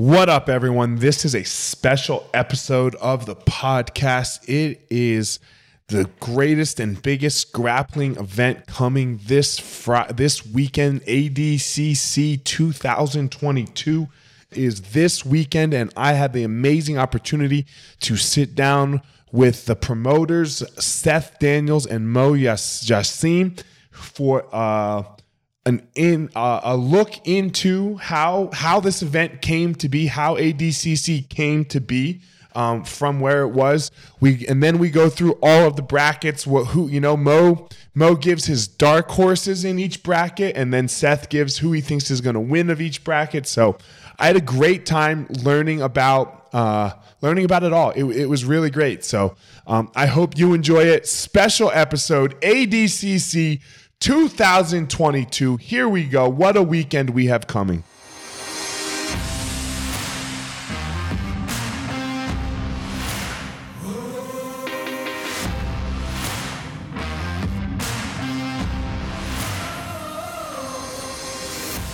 What up, everyone? This is a special episode of the podcast. It is the greatest and biggest grappling event coming this fr- this weekend. ADCC 2022 is this weekend, and I had the amazing opportunity to sit down with the promoters Seth Daniels and Mo Yas- Yassim for uh, an in uh, a look into how how this event came to be, how ADCC came to be. Um, from where it was, we and then we go through all of the brackets. What who you know Mo Mo gives his dark horses in each bracket, and then Seth gives who he thinks is going to win of each bracket. So I had a great time learning about uh, learning about it all. It, it was really great. So um, I hope you enjoy it. Special episode ADCC 2022. Here we go. What a weekend we have coming.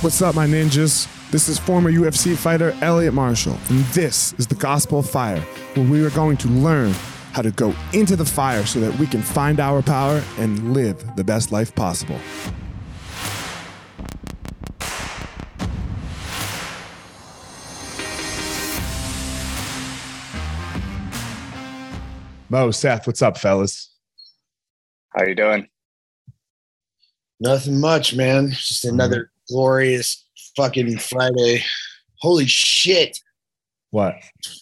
What's up, my ninjas? This is former UFC fighter Elliot Marshall, and this is the Gospel of Fire, where we are going to learn how to go into the fire so that we can find our power and live the best life possible. Mo, Seth, what's up, fellas? How you doing? Nothing much, man. Just mm-hmm. another glorious fucking Friday. Holy shit. What?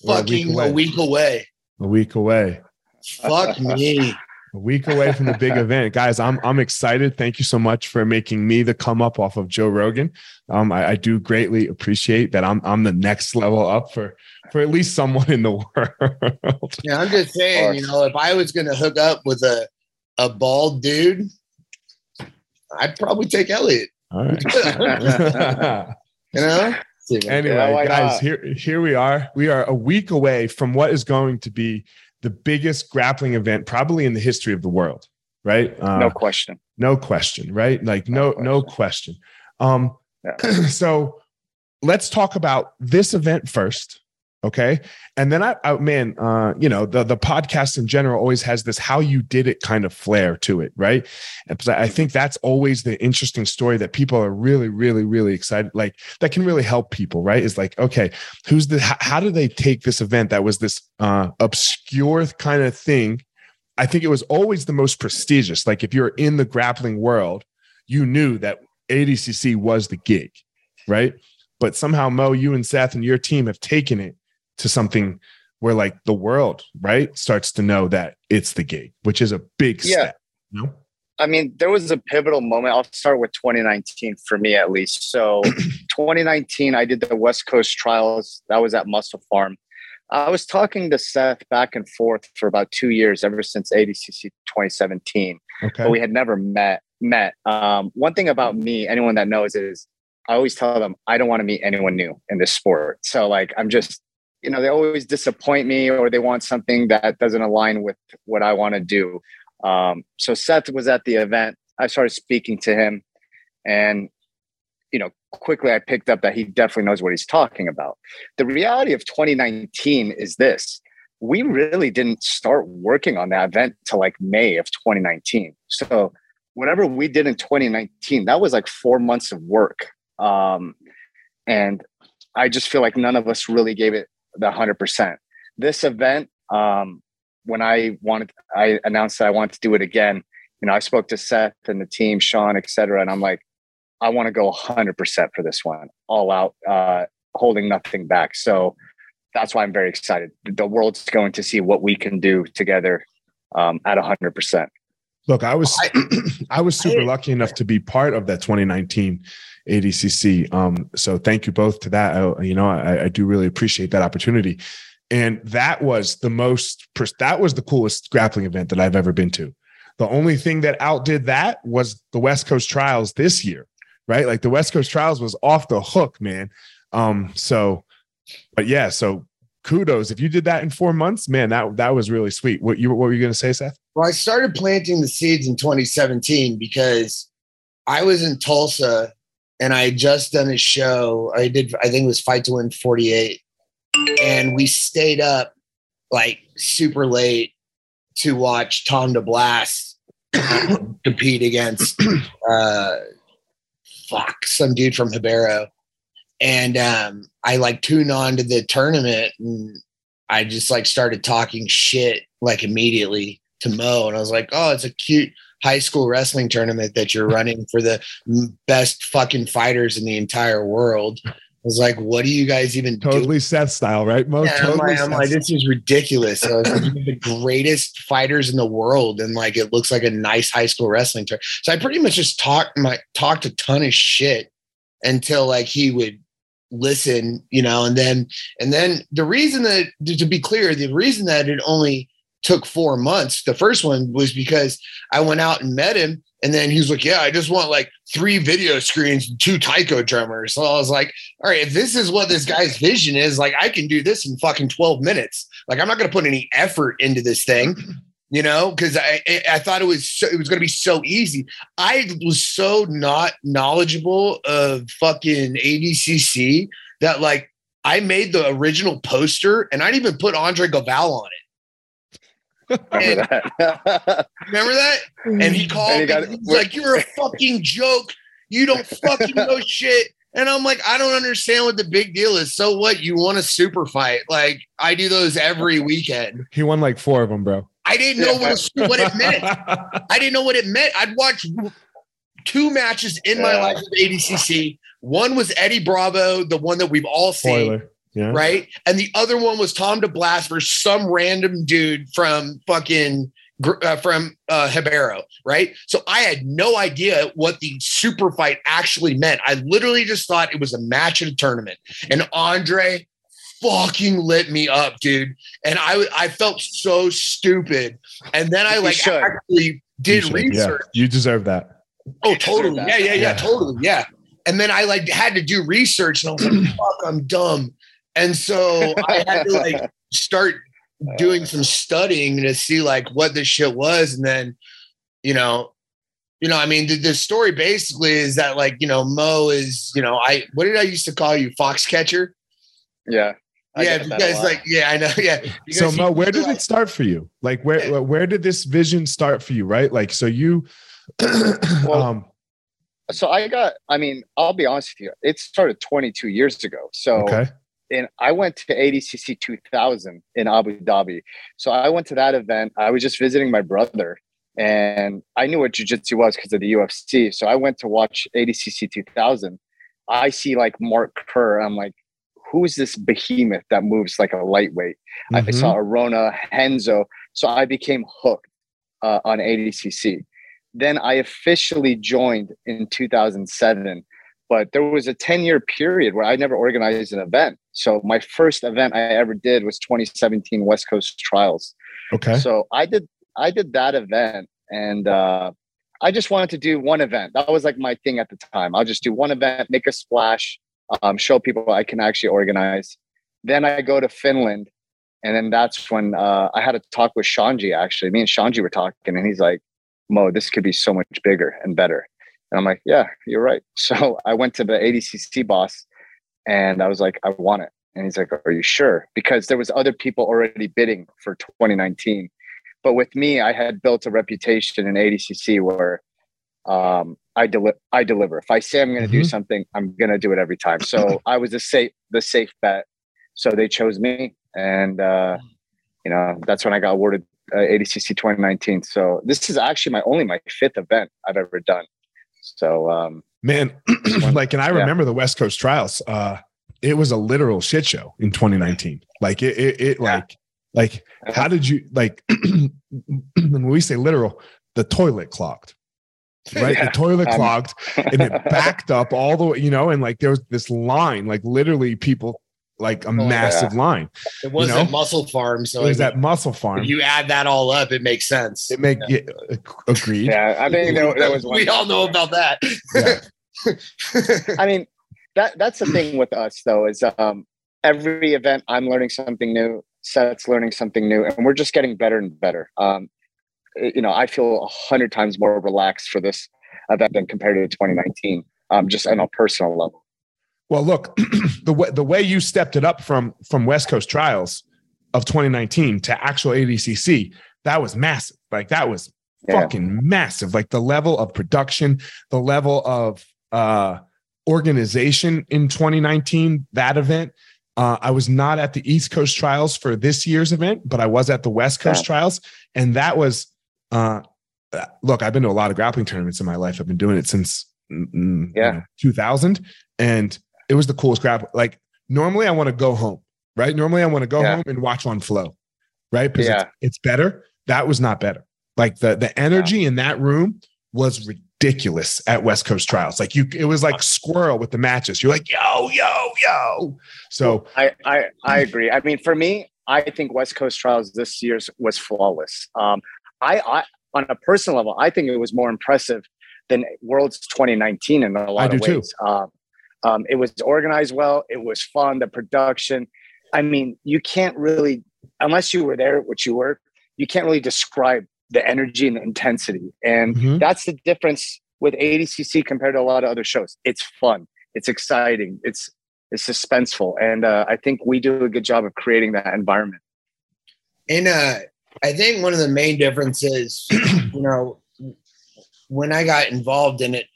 We're Fucking a week away. A week away. Fuck me. A week away from the big event, guys. I'm I'm excited. Thank you so much for making me the come up off of Joe Rogan. Um, I, I do greatly appreciate that. I'm I'm the next level up for for at least someone in the world. Yeah, I'm just saying, you know, if I was gonna hook up with a a bald dude, I'd probably take Elliot. All right. You know? anyway, Yeah, guys, not? here here we are. We are a week away from what is going to be the biggest grappling event probably in the history of the world. Right? Uh, no question. no question right like no No no question um Yeah. so let's talk about this event first okay and then i, I man uh you know the the podcast in general always has this how you did it kind of flair to it right and i think that's always the interesting story that people are really really really excited like that can really help people right is like okay who's the how, how do they take this event that was this uh obscure kind of thing I think it was always the most prestigious. Like if you're in the grappling world, you knew that ADCC was the gig, right? But somehow Mo, you and Seth and your team have taken it to something where like the world, right, starts to know that it's the gig, which is a big Yeah. step. You know? I mean, there was a pivotal moment. I'll start with 2019 for me at least. So, 2019, I did the West Coast trials. That was at Muscle Farm. I was talking to Seth back and forth for about two years, ever since ADCC 2017. Okay. but we had never met met um, one thing about me anyone that knows is i always tell them i don't want to meet anyone new in this sport so like i'm just you know they always disappoint me or they want something that doesn't align with what i want to do um, so seth was at the event i started speaking to him and you know quickly i picked up that he definitely knows what he's talking about the reality of 2019 is this we really didn't start working on that event till like May of 2019. So whatever we did in 2019, that was like four months of work. Um, and I just feel like none of us really gave it the hundred percent. This event, um, when I wanted, I announced that I wanted to do it again. You know, I spoke to Seth and the team, Sean, et cetera, and I'm like, I want to go hundred percent for this one, all out, uh, holding nothing back. So that's why I'm very excited. The world's going to see what we can do together um, at 100%. Look, I was I was super I- lucky enough to be part of that 2019 ADCC. Um, so thank you both to that. I, you know, I, I do really appreciate that opportunity. And that was the most that was the coolest grappling event that I've ever been to. The only thing that outdid that was the West Coast Trials this year, right? Like the West Coast Trials was off the hook, man. Um, so, but yeah, so kudos if you did that in four months, man. That that was really sweet. What you what were you going to say, Seth? Well, I started planting the seeds in 2017 because I was in Tulsa and I had just done a show. I did, I think it was Fight to Win 48. And we stayed up like super late to watch Tom DeBlass compete against uh fuck some dude from Hibero. And um I like tuned on to the tournament and I just like started talking shit like immediately to Mo. And I was like, oh, it's a cute high school wrestling tournament that you're running for the best fucking fighters in the entire world. I was like, what do you guys even do? Totally Seth style, right? Mo? Yeah, I'm totally like, I'm like, this is ridiculous. So like, the greatest fighters in the world, and like it looks like a nice high school wrestling tournament. So I pretty much just talked my talked a ton of shit until like he would listen, you know, and then and then the reason that to be clear, the reason that it only took four months, the first one was because I went out and met him. And then he was like, Yeah, I just want like three video screens and two taiko drummers. So I was like, All right, if this is what this guy's vision is, like I can do this in fucking 12 minutes. Like I'm not gonna put any effort into this thing, you know, because I I thought it was so, it was gonna be so easy. I was so not knowledgeable of fucking ADCC that like I made the original poster and I didn't even put Andre Galvao on it. Remember that? Remember that? And he mm-hmm. called And he me. got- He's like, "You're a fucking joke. You don't fucking know shit." And I'm like, I don't understand what the big deal is. So what? You want a super fight? Like I do those every weekend. He won like four of them, bro. I didn't know what, a, what it meant. I didn't know what it meant. I'd watch two matches in my Yeah. life with ADCC. One was Eddie Bravo, the one that we've all seen Spoiler. Yeah. right? And the other one was Tom DeBlass versus some random dude from fucking uh, from uh, Hibero, right? So I had no idea what the super fight actually meant. I literally just thought it was a match at a tournament, and Andre fucking lit me up, dude. And I I felt so stupid. And then I You like should. actually You did should, research. Yeah. You deserve that. Oh, totally. that. Yeah, yeah, yeah, Yeah. totally. Yeah. And then I like had to do research and I was like, fuck, I'm dumb. And so I had to like start doing some studying to see like what this shit was. And then, you know, you know, I mean, the, the story basically is that like, you know, Mo is, you know, I what did I used to call you? Foxcatcher? yeah. I yeah, get that because like, yeah, I know. Yeah. So Mo, where did like- it start for you? Like where Yeah. where did this vision start for you? Right? Like so you um so I got, I mean, I'll be honest with you, it started 22 years ago. So, okay. And I went to ADCC 2000 in Abu Dhabi. So I went to that event. I was just visiting my brother and I knew what jujitsu was because of the UFC. So I went to watch ADCC 2000. I see like Mark Kerr. I'm like, who's this behemoth that moves like a lightweight? I Mhm. saw Arona, Renzo. So I became hooked uh, on ADCC. Then I officially joined in 2007. But there was a 10 year period where I never organized an event. So my first event I ever did was 2017 West Coast Trials. Okay. So I did I did that event and uh, I just wanted to do one event. That was like my thing at the time. I'll just do one event, make a splash, um, show people I can actually organize. Then I go to Finland, and then that's when uh, I had a talk with Shanji. Actually, me and Shanji were talking, and he's like, "Mo, this could be so much bigger and better." And I'm like, "Yeah, you're right." So I went to the ADCC boss, and I was like, "I want it." And he's like, "Are you sure?" Because there was other people already bidding for 2019 but with me i had built a reputation in adcc where um, I, deli- I deliver. If i say i'm going to do Mhm. something i'm going to do it every time. So i was the safe the safe bet. So they chose me. And uh, you know that's when i got awarded uh, adcc 2019 so this is actually my only my fifth event i've ever done. So um, Man, like and I Yeah. remember the West Coast trials. Uh it was a literal shit show in 2019. Like it it, it Yeah. like like how did you like when we say literal, the toilet clogged. Right? Yeah. The toilet Um, clogged and it backed up all the way, you know, and like there was this line, like literally people like a yeah. massive line. it was know? at Muscle Farm. So it was I at Muscle Farm. if you add that all up, it makes sense. it make yeah, agreed. yeah i think there, there was one we all know about that. I mean, that that's the thing with us though is um, every event I'm learning something new, Seth's learning something new, and we're just getting better and better. Um, you know, I feel a hundred times more relaxed for this event than compared to 2019. um, just on a personal level. Well, look, the way the way you stepped it up from from West Coast Trials of 2019 to actual ADCC, that was massive. Like that was yeah. fucking massive. Like the level of production, the level of uh organization in 2019, that event. Uh, I was not at the East Coast Trials for this year's event, but I was at the West Coast yeah. Trials, and that was. Uh, look, I've been to a lot of grappling tournaments in my life. I've been doing it since mm, mm, yeah you know, 2000, and it was the coolest grapple. Like normally, I want to go home, right? Normally, I want to go yeah. home and watch on flow, right? Because yeah. it's, it's, better. That was not better. Like the the energy in that room was ridiculous at West Coast Trials. Like you, it was like squirrel with the matches. You're like yo yo yo. So I I I agree. I mean, for me, I think West Coast Trials this year's was flawless. Um, I, I on a personal level, I think it was more impressive than Worlds 2019 in a lot of ways. Um, um, it was organized well. It was fun. The production. I mean, you can't really, unless you were there, which you were, you can't really describe the energy and the intensity. And mm-hmm. that's the difference with ADCC compared to a lot of other shows. It's fun. It's exciting. It's it's suspenseful, and uh, I think we do a good job of creating that environment. And uh, I think one of the main differences, you know, when I got involved in it,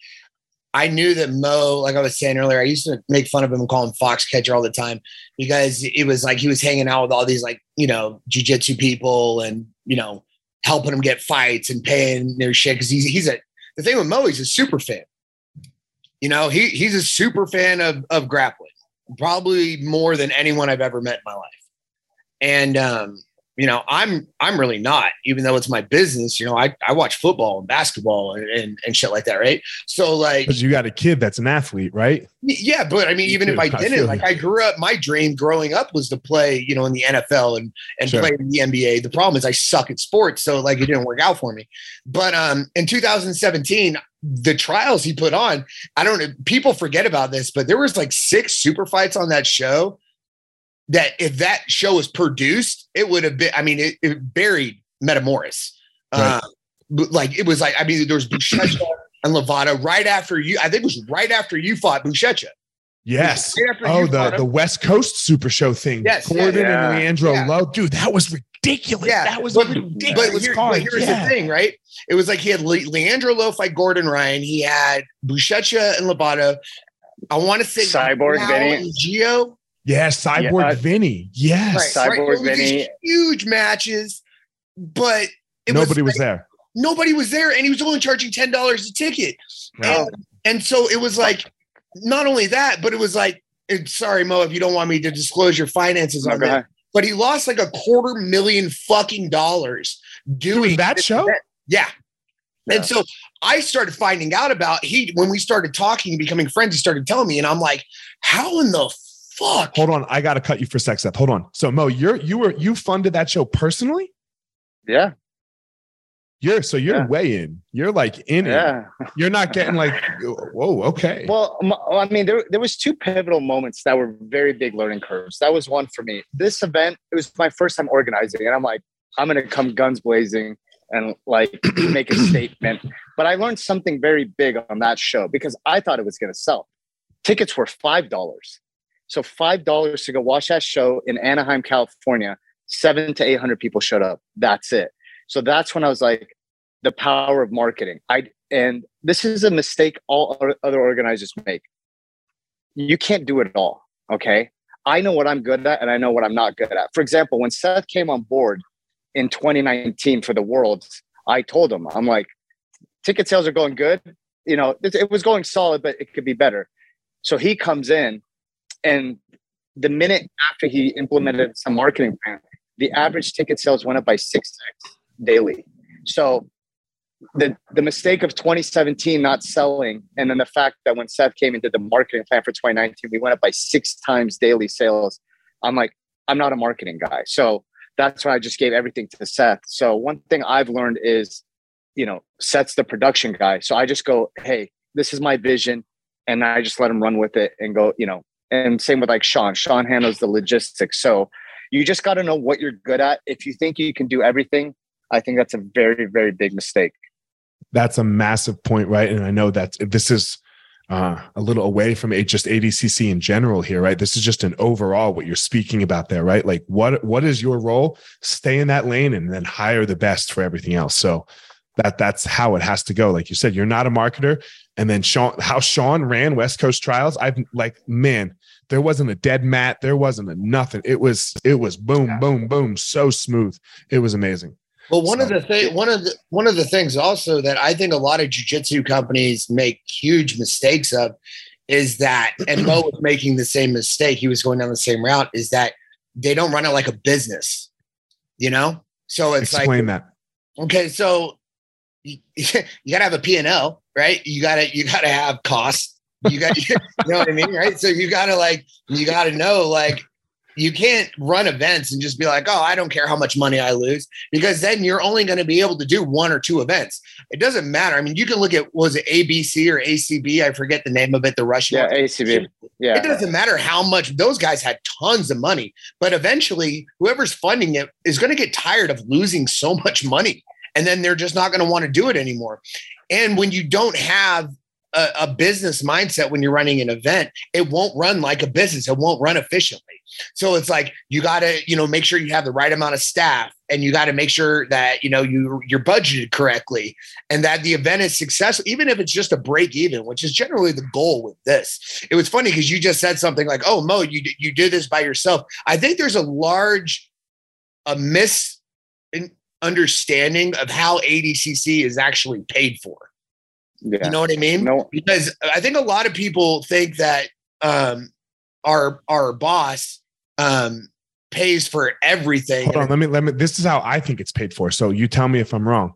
I knew that Mo, like I was saying earlier, I used to make fun of him and call him Foxcatcher all the time because it was like he was hanging out with all these like, you know, jujitsu people and, you know, helping him get fights and paying their shit. Cause he's, he's a, the thing with Mo, he's a super fan. You know, he, he's a super fan of, of grappling, probably more than anyone I've ever met in my life. And, um, you know i'm i'm really not even though it's my business you know i, I watch football and basketball and, and, and shit like that right? So like because you got a kid that's an athlete right? Yeah but i mean even if i didn't like i grew up my dream growing up was to play you know in the nfl and and sure. play in the nba the problem is i suck at sports so like it didn't work out for me. But um in 2017 the trials he put on i don't know people forget about this but there was like six super fights on that show that if that show was produced, it would have been. I mean, it, it buried Metamoris. Right. Uh, like it was like I mean, there was Buchecha and Lovato right after you. I think it was right after you fought Buchecha. Yes. Right oh, the the West Coast Super Show thing. Yes. Gordon yeah. and Leandro yeah. Lo, dude, that was ridiculous. Yeah. That was but, ridiculous. But, here, but here's yeah. the thing, right? It was like he had Le- Leandro Lo fight Gordon Ryan. He had Buchecha and Lovato. I want to say Cyborg Vinny. Geo. Yeah, Cyborg yeah. Vinny. Yes. Right, Cyborg right. Vinny. Huge matches, but nobody was, was, there. Nobody was there, and he was only charging ten dollars a ticket. And, and, so it was like, not only that, but it was like, sorry, Mo, if you don't want me to disclose your finances on that, but he lost like a quarter million fucking dollars doing, doing that show. Event. Yeah. yeah. And so I started finding out about he when we started talking and becoming friends, he started telling me, and I'm like, how in the fuck? Hold on, I gotta cut you for sex up. Hold on. So Mo, you're you were you funded that show personally? Yeah. You're so you're yeah. way in. You're like in yeah. it. You're not getting like, whoa, okay. Well, I mean, there there was two pivotal moments that were very big learning curves. That was one for me. This event, it was my first time organizing, and I'm like, I'm gonna come guns blazing and like make a statement. But I learned something very big on that show because I thought it was gonna sell. Tickets were five dollars. So five dollars to go watch that show in Anaheim, California. Seven to eight hundred people showed up. That's it. So that's when I was like, the power of marketing. I and this is a mistake all other organizers make. You can't do it all. Okay. I know what I'm good at and I know what I'm not good at. For example, when Seth came on board in 2019 for the Worlds, I told him, I'm like, ticket sales are going good. You know, it, it was going solid, but it could be better. So he comes in and the minute after he implemented some marketing plan, the average ticket sales went up by six x daily. So the the mistake of 2017 not selling, and then the fact that when Seth came did the marketing plan for 2019, we went up by six times daily sales. I'm like, I'm not a marketing guy, so that's why I just gave everything to Seth. So one thing I've learned is, you know, Seth's the production guy, so I just go, hey, this is my vision, and I just let him run with it and go, you know, and same with like Sean. Sean handles the logistics. So you just got to know what you're good at. If you think you can do everything, I think that's a very, very big mistake. That's a massive point, right? And I know that this is uh, a little away from a, just ADCC in general here, right? This is just an overall what you're speaking about there, right? Like what what is your role? Stay in that lane and then hire the best for everything else. So that that's how it has to go. Like you said, you're not a marketer. And then Sean, how Sean ran West Coast Trials, I've like, man, there wasn't a dead mat, there wasn't a nothing. It was it was boom, yeah. boom, boom, so smooth. It was amazing. Well, one so, of the thing, one of the one of the things also that I think a lot of jujitsu companies make huge mistakes of is that, and Mo was making the same mistake. He was going down the same route. Is that they don't run it like a business, you know? So it's explain like, that. Okay, so you, you got to have a P and L, right? You got to you got to have costs. You got you know what I mean, right? So you got to like you got to know like you can't run events and just be like, oh, I don't care how much money I lose, because then you're only going to be able to do one or two events. It doesn't matter. I mean, you can look at was it ABC or ACB? I forget the name of it. The Russian. Yeah, ACB. Yeah. It doesn't matter how much those guys had tons of money, but eventually, whoever's funding it is going to get tired of losing so much money, and then they're just not going to want to do it anymore. And when you don't have a, a, business mindset when you're running an event, it won't run like a business. It won't run efficiently. So it's like you got to, you know, make sure you have the right amount of staff and you got to make sure that, you know, you you're budgeted correctly and that the event is successful, even if it's just a break even, which is generally the goal with this. It was funny because you just said something like, oh, Mo, you, you did this by yourself. I think there's a large, a misunderstanding of how ADCC is actually paid for. Yeah. You know what I mean? No. Because I think a lot of people think that um, our our boss um, pays for everything. Hold on, let me let me. This is how I think it's paid for. So you tell me if I'm wrong.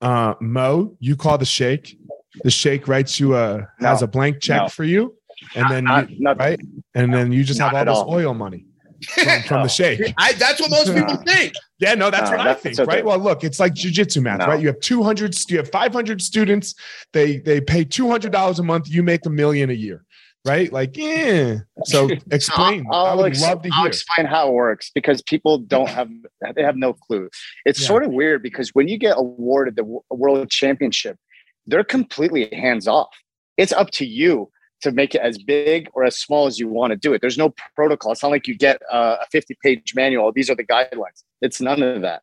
Uh, Mo, you call the sheikh. The sheikh writes you a no. has a blank check no. for you, and then not, you, not, right, and then you just have all this all. oil money from, from the sheikh. I, that's what most people think. Yeah, no, that's what I think, okay. right? Well, look, it's like jujitsu math, no. right? You have 200, you have 500 students. They they pay $200 a month. You make a million a year, right? Like, yeah. So explain. I'll, I would ex- love to hear. I'll explain how it works because people don't have they have no clue. It's yeah. sort of weird because when you get awarded the world championship, they're completely hands off. It's up to you to make it as big or as small as you want to do it. There's no protocol. It's not like you get a 50 page manual. These are the guidelines. It's none of that.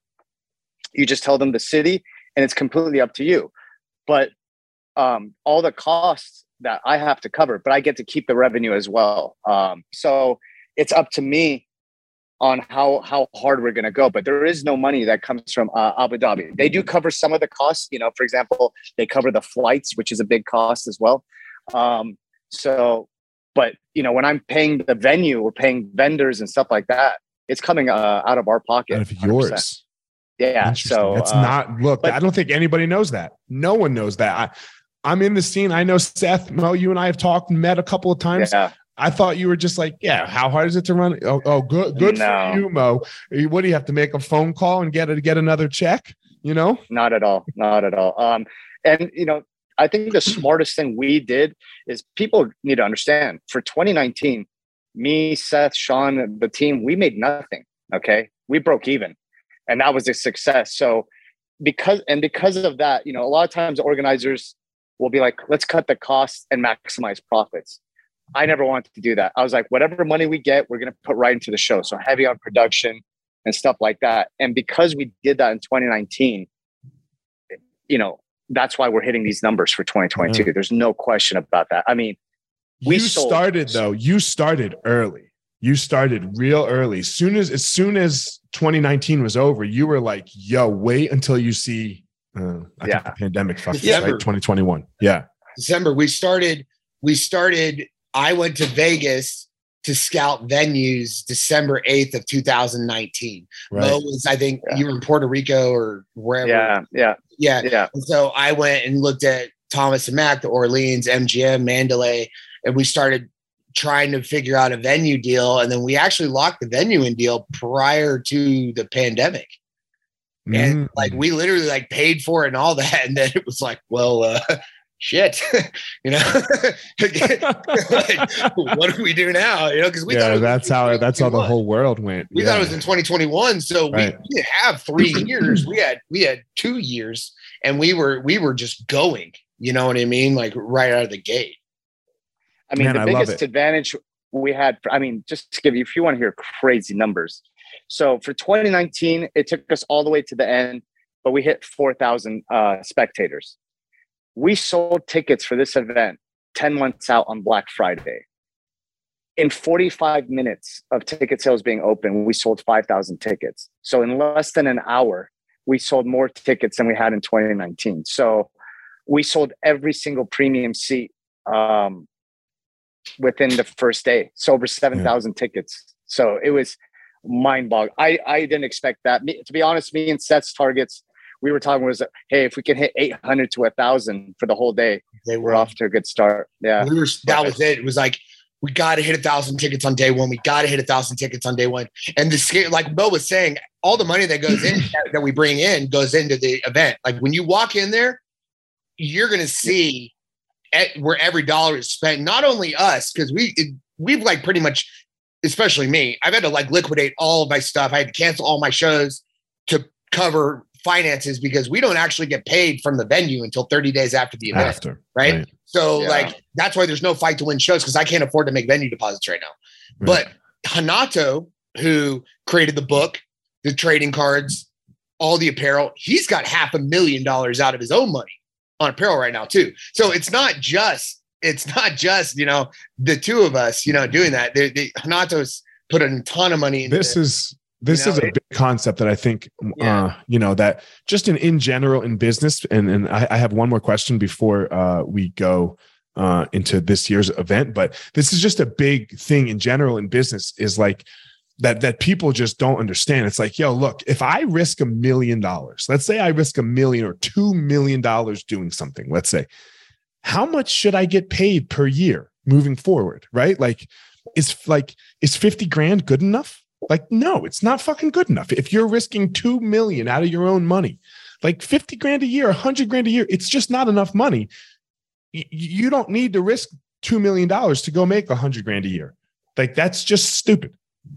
You just tell them the city and it's completely up to you. But um, all the costs that I have to cover, but I get to keep the revenue as well. Um, so it's up to me on how how hard we're going to go but there is no money that comes from uh, abu dhabi they do cover some of the costs you know for example they cover the flights which is a big cost as well um, so, but you know, when I'm paying the venue or paying vendors and stuff like that, it's coming uh, out of our pocket. Out of yours. Yeah. So it's uh, not. Look, but, I don't think anybody knows that. No one knows that. I, I'm in the scene. I know Seth, Mo, you and I have talked met a couple of times. Yeah. I thought you were just like, yeah, how hard is it to run? Oh, oh good, good no. for you, Mo. What do you have to make a phone call and get a, get another check? You know? Not at all. Not at all. Um, and you know, I think the smartest thing we did is people need to understand for 2019, me, Seth, Sean, the team, we made nothing. Okay. We broke even. And that was a success. So because and because of that, you know, a lot of times organizers will be like, let's cut the costs and maximize profits. I never wanted to do that. I was like, whatever money we get, we're going to put right into the show. So heavy on production and stuff like that. And because we did that in 2019, you know, that's why we're hitting these numbers for 2022. Mm-hmm. There's no question about that. I mean, we you started though. You started early. You started real early. Soon as as soon as 2019 was over, you were like, "Yo, wait until you see." Uh, I yeah. think the pandemic fucked yeah. right. 2021. Yeah. December. We started. We started. I went to Vegas to scout venues December 8th of 2019. Right. Mo was, I think yeah. you were in Puerto Rico or wherever. Yeah, yeah. Yeah. Yeah. And so I went and looked at Thomas and Mack, the Orleans, MGM, Mandalay, and we started trying to figure out a venue deal. And then we actually locked the venue in deal prior to the pandemic. And mm. like we literally like paid for it and all that. And then it was like, well, uh, shit, you know, like, what do we do now? You know, because we yeah, that's how that's how the whole world went. We yeah. thought it was in 2021, so right. we didn't have three years. We had we had two years, and we were we were just going. You know what I mean? Like right out of the gate. I mean, Man, the I biggest advantage we had, I mean, just to give you, if you want to hear crazy numbers. So for 2019, it took us all the way to the end, but we hit 4,000 uh, spectators. We sold tickets for this event 10 months out on Black Friday. In 45 minutes of ticket sales being open, we sold 5,000 tickets. So in less than an hour, we sold more tickets than we had in 2019. So we sold every single premium seat um, within the first day. So over 7,000 tickets. So it was mind boggling. I, I didn't expect that. Me, to be honest, me and Seth's targets, we were talking was, hey, if we can hit 800 to 1,000 for the whole day, They we're off to a good start. Yeah. We were, that was it. It was like we got to hit a thousand tickets on day one. We got to hit a thousand tickets on day one. And the like Bill was saying, all the money that goes in that, that we bring in goes into the event. Like when you walk in there, you're gonna see at, where every dollar is spent. Not only us, because we it, we've like pretty much, especially me, I've had to like liquidate all of my stuff. I had to cancel all my shows to cover finances because we don't actually get paid from the venue until 30 days after the event After. right? So Yeah. like that's why there's no fight to win shows because I can't afford to make venue deposits right now. Right. But Hanato, who created the book, the trading cards, all the apparel, he's got half a million dollars out of his own money on apparel right now too. So it's not just it's not just you know the two of us you know doing that. The, the Hanato's put a ton of money into this is this You is a big concept that I think, Yeah. uh, you know, that just in in general in business, and and I, I have one more question before uh, we go uh, into this year's event, but this is just a big thing in general in business is like that that people just don't understand. It's like, yo, look, if I risk a million dollars, let's say I risk a million or two million dollars doing something, let's say, how much should I get paid per year moving forward? Right? Like, is like is 50 grand good enough? Like, no, it's not fucking good enough. If you're risking two million out of your own money, like 50 grand a year, 100 grand a year, it's just not enough money. You don't need to risk two million dollars to go make a hundred grand a year. Like that's just stupid,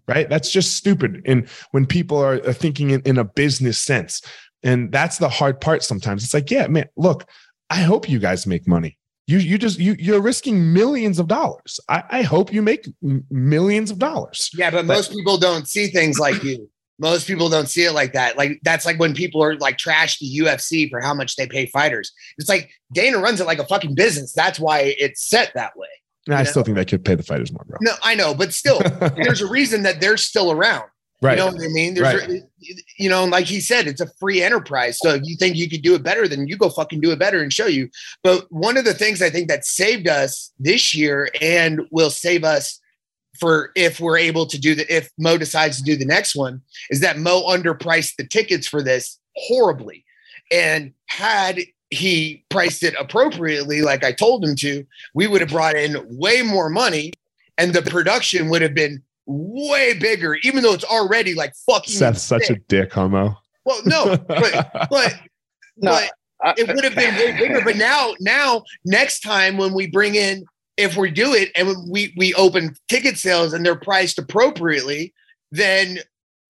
right? That's just stupid. And when people are, are thinking in, in a business sense, and that's the hard part sometimes. It's like, yeah, man, look, I hope you guys make money. You you just you you're risking millions of dollars. I, I hope you make millions of dollars. Yeah, but most people don't see things like you. Most people don't see it like that. Like that's like when people are like trash the UFC for how much they pay fighters. It's like Dana runs it like a fucking business. That's why it's set that way. And I still think they could pay the fighters more, bro. No, I know, but still, there's a reason that they're still around. Right. You know what I mean? There's, a, you know, like he said, it's a free enterprise. So if you think you could do it better, then you go fucking do it better and show you. But one of the things I think that saved us this year and will save us for if we're able to do the if Mo decides to do the next one is that Mo underpriced the tickets for this horribly. And had he priced it appropriately, like I told him to, we would have brought in way more money and the production would have been way bigger, even though it's already like fucking. Seth's such a dick, homo. well, no, but but No, but I- it would have been way bigger. But now, now next time when we bring in, if we do it and we we open ticket sales and they're priced appropriately, then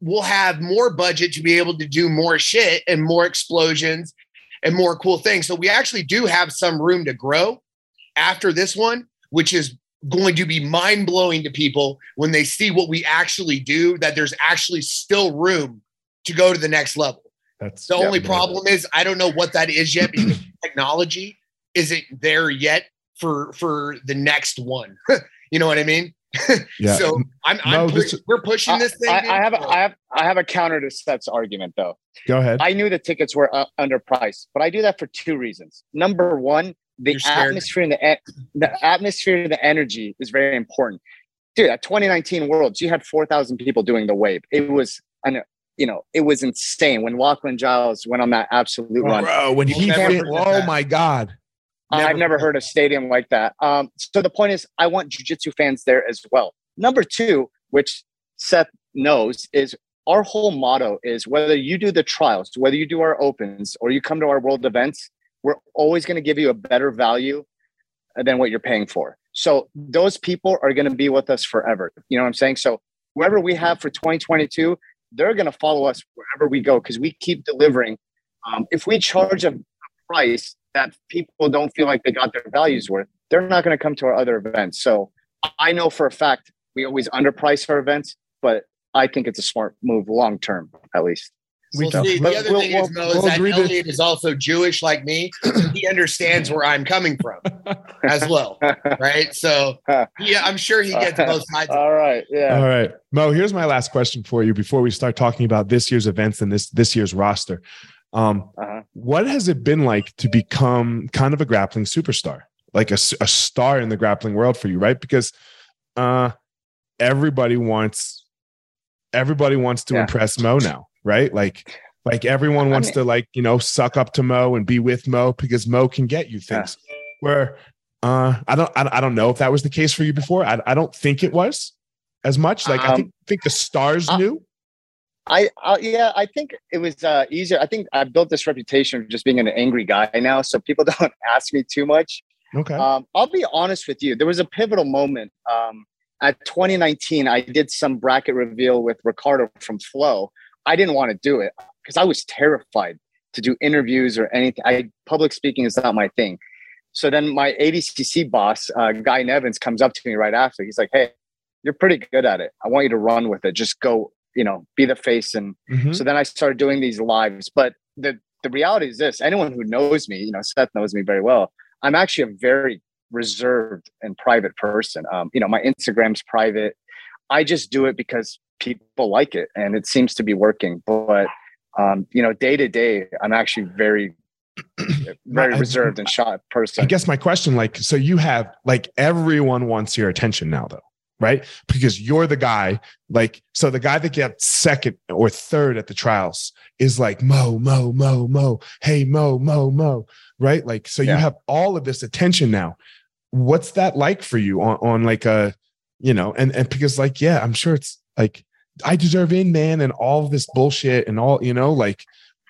we'll have more budget to be able to do more shit and more explosions and more cool things. So we actually do have some room to grow after this one, which is going to be mind blowing to people when they see what we actually do. That there's actually still room to go to the next level. That's The Yeah. only problem is I don't know what that is yet because technology isn't there yet for for the next one. you know what I mean? yeah. So I'm, I'm No, push- this- we're pushing this thing. I, dude. I have a, I have I have a counter to Seth's argument though. Go ahead. I knew the tickets were uh, underpriced, but I do that for two reasons. Number one, the atmosphere and the the atmosphere and the energy is very important. Dude, at 2019 Worlds, you had 4,000 people doing the wave. It was, an, you know, it was insane when Lachlan Giles went on that absolute run. Bro, when We'll he never oh that. my god. I've never heard a stadium like that. Um, so the point is, I want jujitsu fans there as well. Number two, which Seth knows, is our whole motto is whether you do the trials, whether you do our opens, or you come to our world events, we're always going to give you a better value than what you're paying for. So those people are going to be with us forever. You know what I'm saying? So whoever we have for 2022, they're going to follow us wherever we go because we keep delivering. Um, if we charge a price that people don't feel like they got their values worth, they're not going to come to our other events. So I know for a fact we always underprice our events, but I think it's a smart move long term, at least. We well, see, the other we'll, thing we'll, is, Mo, is we'll that Elliot to... is also Jewish like me. So he understands where I'm coming from as well. Right. So yeah, I'm sure he gets both sides. All right. Yeah. All right. Mo, here's my last question for you before we start talking about this year's events and this this year's roster. Um, uh-huh. What has it been like to become kind of a grappling superstar, like a, a star in the grappling world for you, right? Because uh, everybody wants everybody wants to yeah. impress Mo now right? Like, like everyone wants I mean, to like you know suck up to Mo and be with Mo because Mo can get you things. Yeah. Where uh, I don't I, I don't know if that was the case for you before. I, I don't think it was as much. Like um, I think think the stars uh, knew. I uh, yeah, I think it was uh, easier. I think I built this reputation of just being an angry guy now, so people don't ask me too much. Okay. Um, I'll be honest with you. There was a pivotal moment um, at 2019. I did some bracket reveal with Ricardo from Flow, I didn't want to do it because I was terrified to do interviews or anything. I public speaking is not my thing. So then my ADCC boss, uh, Guy Neven, comes up to me right after. He's like, "Hey, you're pretty good at it. I want you to run with it. Just go, you know, be the face." And mm-hmm. so then I started doing these lives. But the the reality is this: anyone who knows me, you know, Seth knows me very well. I'm actually a very reserved and private person. Um, you know, my Instagram's private. I just do it because people like it and it seems to be working. But um, you know day to day i'm actually very very reserved and shy person. I guess my question like so you have like everyone wants your attention now though right? Because you're the guy like so the guy that gets second or third at the trials is like mo mo mo mo hey mo mo mo right? Like so yeah. you have all of this attention now. What's that like for you on, on like a you know and and because like yeah i'm sure it's like I deserve in, man, and all this bullshit and all, you know, like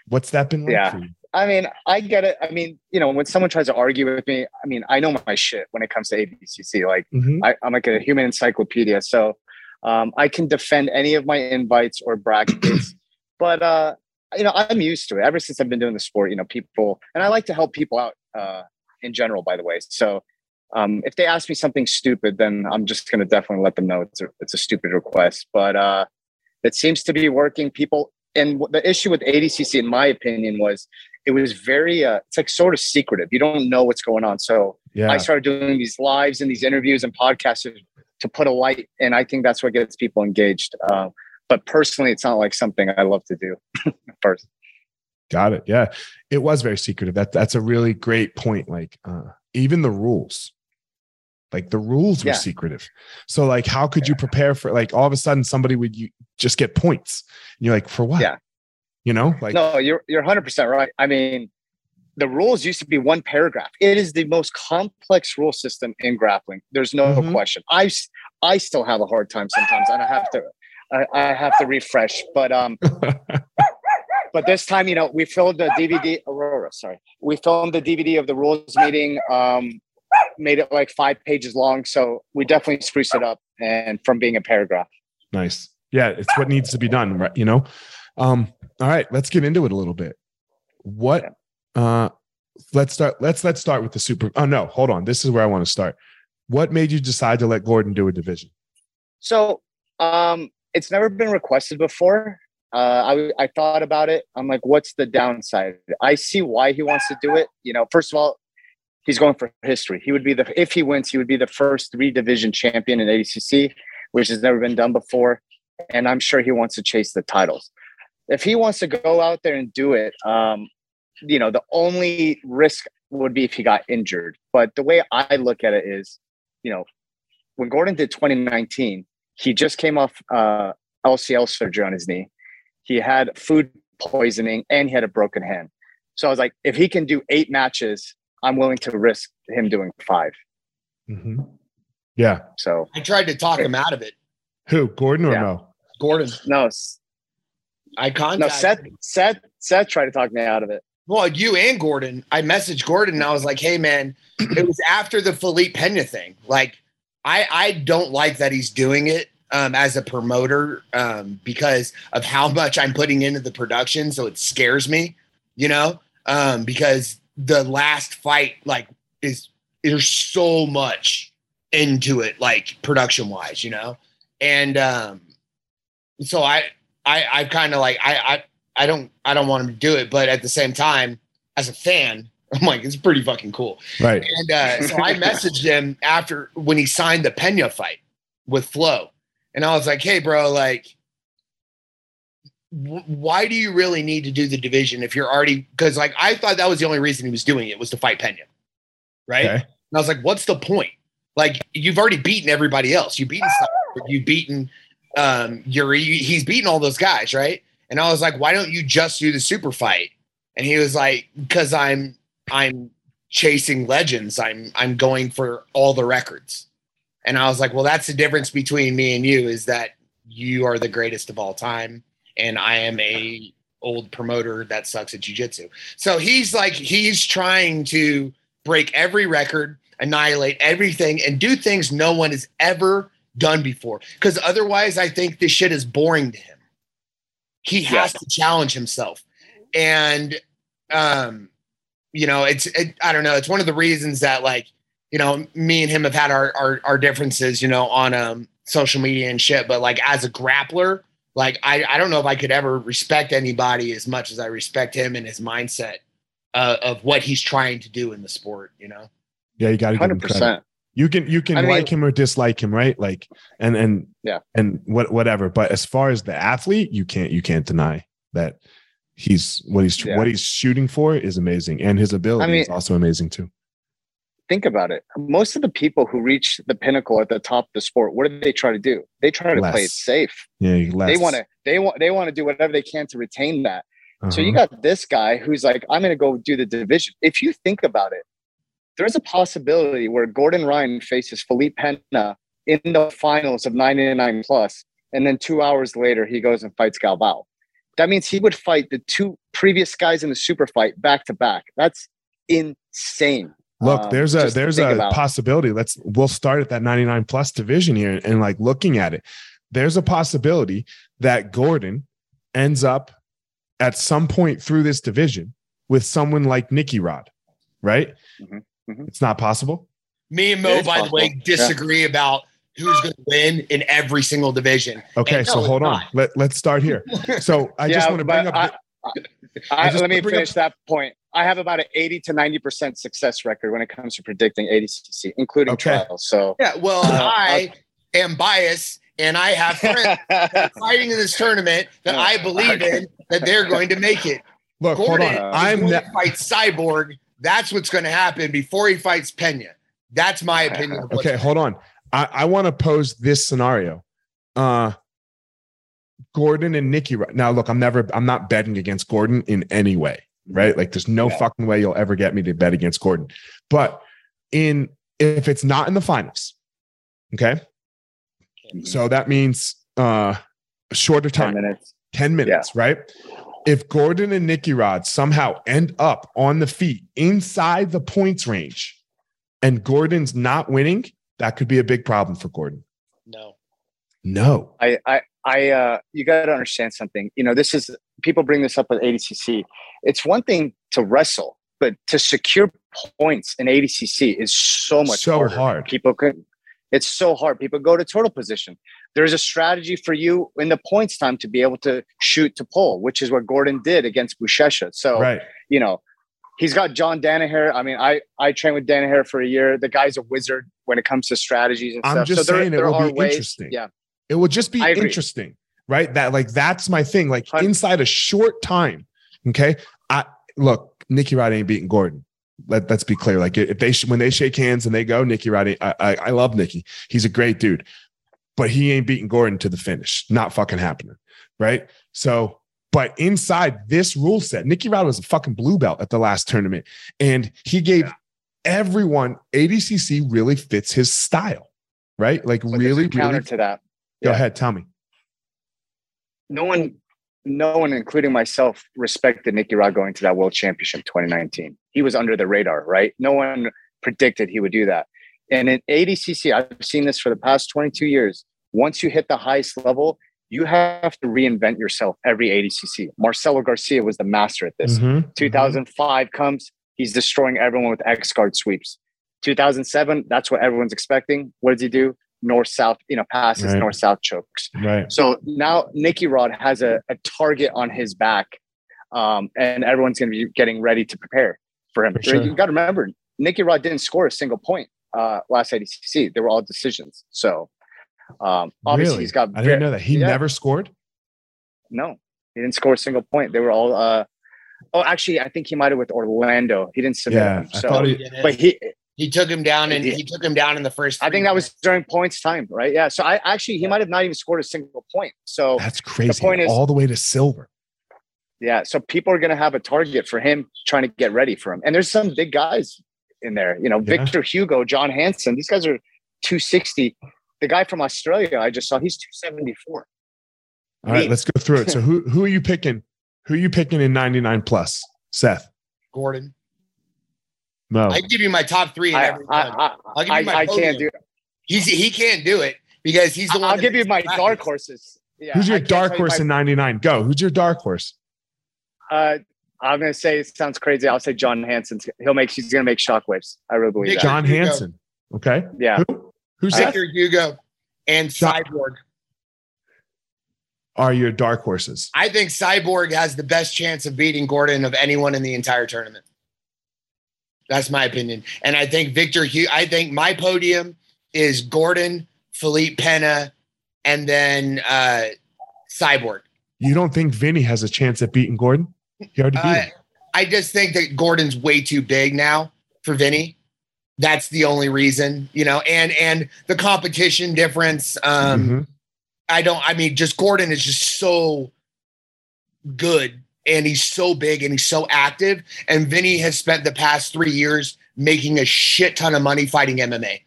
what's that been like yeah. I mean, I get it. I mean, you know, when someone tries to argue with me, I mean, I know my shit when it comes to ADCC. Like, mm-hmm. I, am like a human encyclopedia. So um, I can defend any of my invites or brackets. but, uh, you know, I'm used to it ever since I've been doing the sport. You know, people, and I like to help people out uh, in general, by the way. So um, if they ask me something stupid, then I'm just going to definitely let them know it's a, it's a stupid request. But uh, it seems to be working. People, and the issue with ADCC, in my opinion, was it was very, uh, it's like sort of secretive. You don't know what's going on. So yeah. I started doing these lives and these interviews and podcasts to put a light, and I think that's what gets people engaged. Uh, but personally, it's not like something I love to do first. Got it. Yeah, it was very secretive. That that's a really great point. Like uh, even the rules like the rules were yeah. secretive. So like, how could you prepare for like all of a sudden somebody would you just get points? And you're like, for what? Yeah. You know, like no, you're you're 100 percent right. I mean, the rules used to be one paragraph. It is the most complex rule system in grappling. There's no mm-hmm. question. I I still have a hard time sometimes, and I have to I, I have to refresh. But um, but this time, you know, we filmed the DVD. Aurora, sorry, we filmed the DVD of the rules meeting. Um, made it like five pages long. So we definitely spruced it up and from being a paragraph. Nice. Yeah, it's what needs to be done, right? You know. Um, all right, let's get into it a little bit. What uh let's start let's let's start with the super oh no, hold on. This is where I want to start. What made you decide to let Gordon do a division? So um it's never been requested before. Uh, I, I thought about it. I'm like, what's the downside? I see why he wants to do it. You know, first of all, he's going for history. He would be the if he wins, he would be the first three division champion in ADCC, which has never been done before. And I'm sure he wants to chase the titles. If he wants to go out there and do it, um, you know, the only risk would be if he got injured. But the way I look at it is, you know, when Gordon did 2019, he just came off uh, LCL surgery on his knee. He had food poisoning and he had a broken hand. So I was like, if he can do eight matches I'm willing to risk him doing 5 mm-hmm. Yeah. So I tried to talk him out of it. Who, Gordon or yeah. no? Gordon. No. I contacted. No, Seth. Seth. Seth tried to talk me out of it. Well, you and Gordon. I messaged Gordon and I was like, "Hey, man, it was after the Felipe Pena thing. Like, I I don't like that he's doing it um, as a promoter um, because of how much I'm putting into the production. So it scares me, you know, um, because the last fight like is there's so much into it, like production wise, you know? And um so I I I kind of like I I I don't I don't want him to do it, but at the same time, as a fan, I'm like, it's pretty fucking cool. Right. And uh, so I messaged him after when he signed the Pena fight with Flo, and I was like, hey, bro, like, why do you really need to do the division if you're already? Because like I thought that was the only reason he was doing it was to fight Pena, right? Okay. And I was like, what's the point? Like, you've already beaten everybody else. You've beaten, you've beaten um, Yuri. He's beaten all those guys, right? And I was like, why don't you just do the super fight? And he was like, because I'm I'm chasing legends. I'm I'm going for all the records. And I was like, well, that's the difference between me and you is that you are the greatest of all time, and I am a old promoter that sucks at jujitsu. So he's like, he's trying to break every record, annihilate everything, and do things no one has ever done before. Because otherwise, I think this shit is boring to him. He has Yeah. to challenge himself, and um, you know, it's it, I don't know. It's one of the reasons that like you know me and him have had our our, our differences, you know, on um social media and shit. But like as a grappler, like I I don't know if I could ever respect anybody as much as I respect him and his mindset uh, of what he's trying to do in the sport. You know. Yeah, you got to give him Hundred credit. percent. You can you can I mean- like him or dislike him, right? Like and and Yeah. and what whatever. But as far as the athlete, you can't you can't deny that he's what he's Yeah. what he's shooting for is amazing, and his ability mean- is also amazing too. Think about it. Most of the people who reach the pinnacle at the top of the sport, what do they try to do? They try to play it safe. Yeah, he They want to. They want. They want to do whatever they can to retain that. So you Uh-huh. got this guy who's like, I'm going to go do the division. If you think about it, there's a possibility where Gordon Ryan faces Felipe Pena in the finals of 99 plus, and then two hours later he goes and fights Galvao. That means he would fight the two previous guys in the super fight back to back. That's insane. Look, Um, there's a there's a about. possibility. Let's we'll start at that 99 plus division here and like looking at it. There's a possibility that Gordon ends up at some point through this division with someone like Nicky Rod, right? Mhm, mhm. It's not possible. Me and Mo, is by the way, possible. Yeah. disagree about who's going to win in every single division. Okay, And so hold on. not. Let let's start here. So I just want to bring up. I, just let me wanna up- finish that point. I have about an 80 to 90% success record when it comes to predicting ADCC, including Okay. trials. So Yeah, well, Uh, I am biased, and I have friends fighting in this tournament that I believe in that they're going to make it. look, hold Gordon on. I'm going ne- to fight Cyborg. That's what's going to happen before he fights Pena. That's my opinion. of okay. Hold on. I, I want to pose this scenario. Uh, Gordon and Nikki. Rod- Now, look, I'm never. I'm not betting against Gordon in any way. Right? Like, there's no Yeah. fucking way you'll ever get me to bet against Gordon. But in if it's not in the finals, okay. So that means uh, shorter 10 time. minutes. 10 minutes, right? If Gordon and Nicky Rod somehow end up on the feet inside the points range and Gordon's not winning, that could be a big problem for Gordon. No. No. I, I, I, uh, you got to understand something. You know, this is people bring this up with ADCC. It's one thing to wrestle, but to secure points in ADCC is so much So harder. hard. People could. It's so hard. People go to total position. There's a strategy for you in the points time to be able to shoot to pull, which is what Gordon did against Buchecha. So Right. you know, he's got John Danaher. I mean, I I trained with Danaher for a year. The guy's a wizard when it comes to strategies and I'm stuff. just so there, it there will be ways. interesting. Yeah, It will just be interesting, right? That like that's my thing. Like inside a short time, okay. I look, Nicky Rod ain't beating Gordon. Let, let's be clear. Like if they when they shake hands and they go, Nicky Rod. I, I I love Nicky. He's a great dude, but he ain't beating Gordon to the finish. Not fucking happening, right? So, but inside this rule set, Nicky Rod was a fucking blue belt at the last tournament, and he gave everyone ADCC really fits his style, right? Like really, a counter really. to that. Go yeah. ahead, tell me. No one, no one, including myself, respected Nicky Rod going to that World Championship 2019. He was under the radar, right? No one predicted he would do that. And in ADCC, I've seen this for the past 22 years. Once you hit the highest level, you have to reinvent yourself every ADCC. Marcelo Garcia was the master at this. Mhm. 2005 comes, he's destroying everyone with X guard sweeps. 2007, that's what everyone's expecting. What does he do? North south, you know, passes Right. north south chokes. Right. So now Nicky Rod has a, a target on his back, um, and everyone's going to be getting ready to prepare for him. For sure. You got to remember, Nicky Rod didn't score a single point uh, last ADCC. They were all decisions. So um, obviously really? he's got. I didn't know that. He yeah. never scored. No, he didn't score a single point. They were all. Uh, oh, actually, I think he might have with Orlando. He didn't submit Yeah, him. I thought he- but he, he took him down and he took him down in the first. I think three that was during points time, right? Yeah. So I actually he might have not even scored a single point. So That's crazy. The point is- all the way to silver. yeah, so people are gonna have a target for him trying to get ready for him. And there's some big guys in there. You know, Yeah. Victor Hugo, John Hansen. These guys are 260. The guy from Australia I just saw, he's 274. All right, Me. let's go through it. So who who are you picking? Who are you picking in 99 plus? Seth. Gordon. Mo. I give you my top three. In I, every one. I, I'll give you my I, I can't podium. do He's he can't do it because he's the one. I'll give you my the dark horses. Yeah, Who's your can't dark you horse my- in 99? Go. Who's your dark horse? Uh, I'm gonna say it sounds crazy. I'll say John Hanson. He'll make. He's gonna make shockwaves. I really believe Big that. John Hanson. Okay. Yeah. Who? Who's Seth? Victor Hugo and Cyborg. Are your dark horses? I think Cyborg has the best chance of beating Gordon of anyone in the entire tournament. That's my opinion. And I think Victor Hugh, I think my podium is Gordon, Felipe Pena, and then uh Cyborg. You don't think Vinny has a chance at beating Gordon? He already beat Uh, him. I just think that Gordon's way too big now for Vinny. That's the only reason, you know, and and the competition difference. Um, Mhm. I don't. I mean, just Gordon is just so good, and he's so big, and he's so active. And Vinny has spent the past three years making a shit ton of money fighting MMA,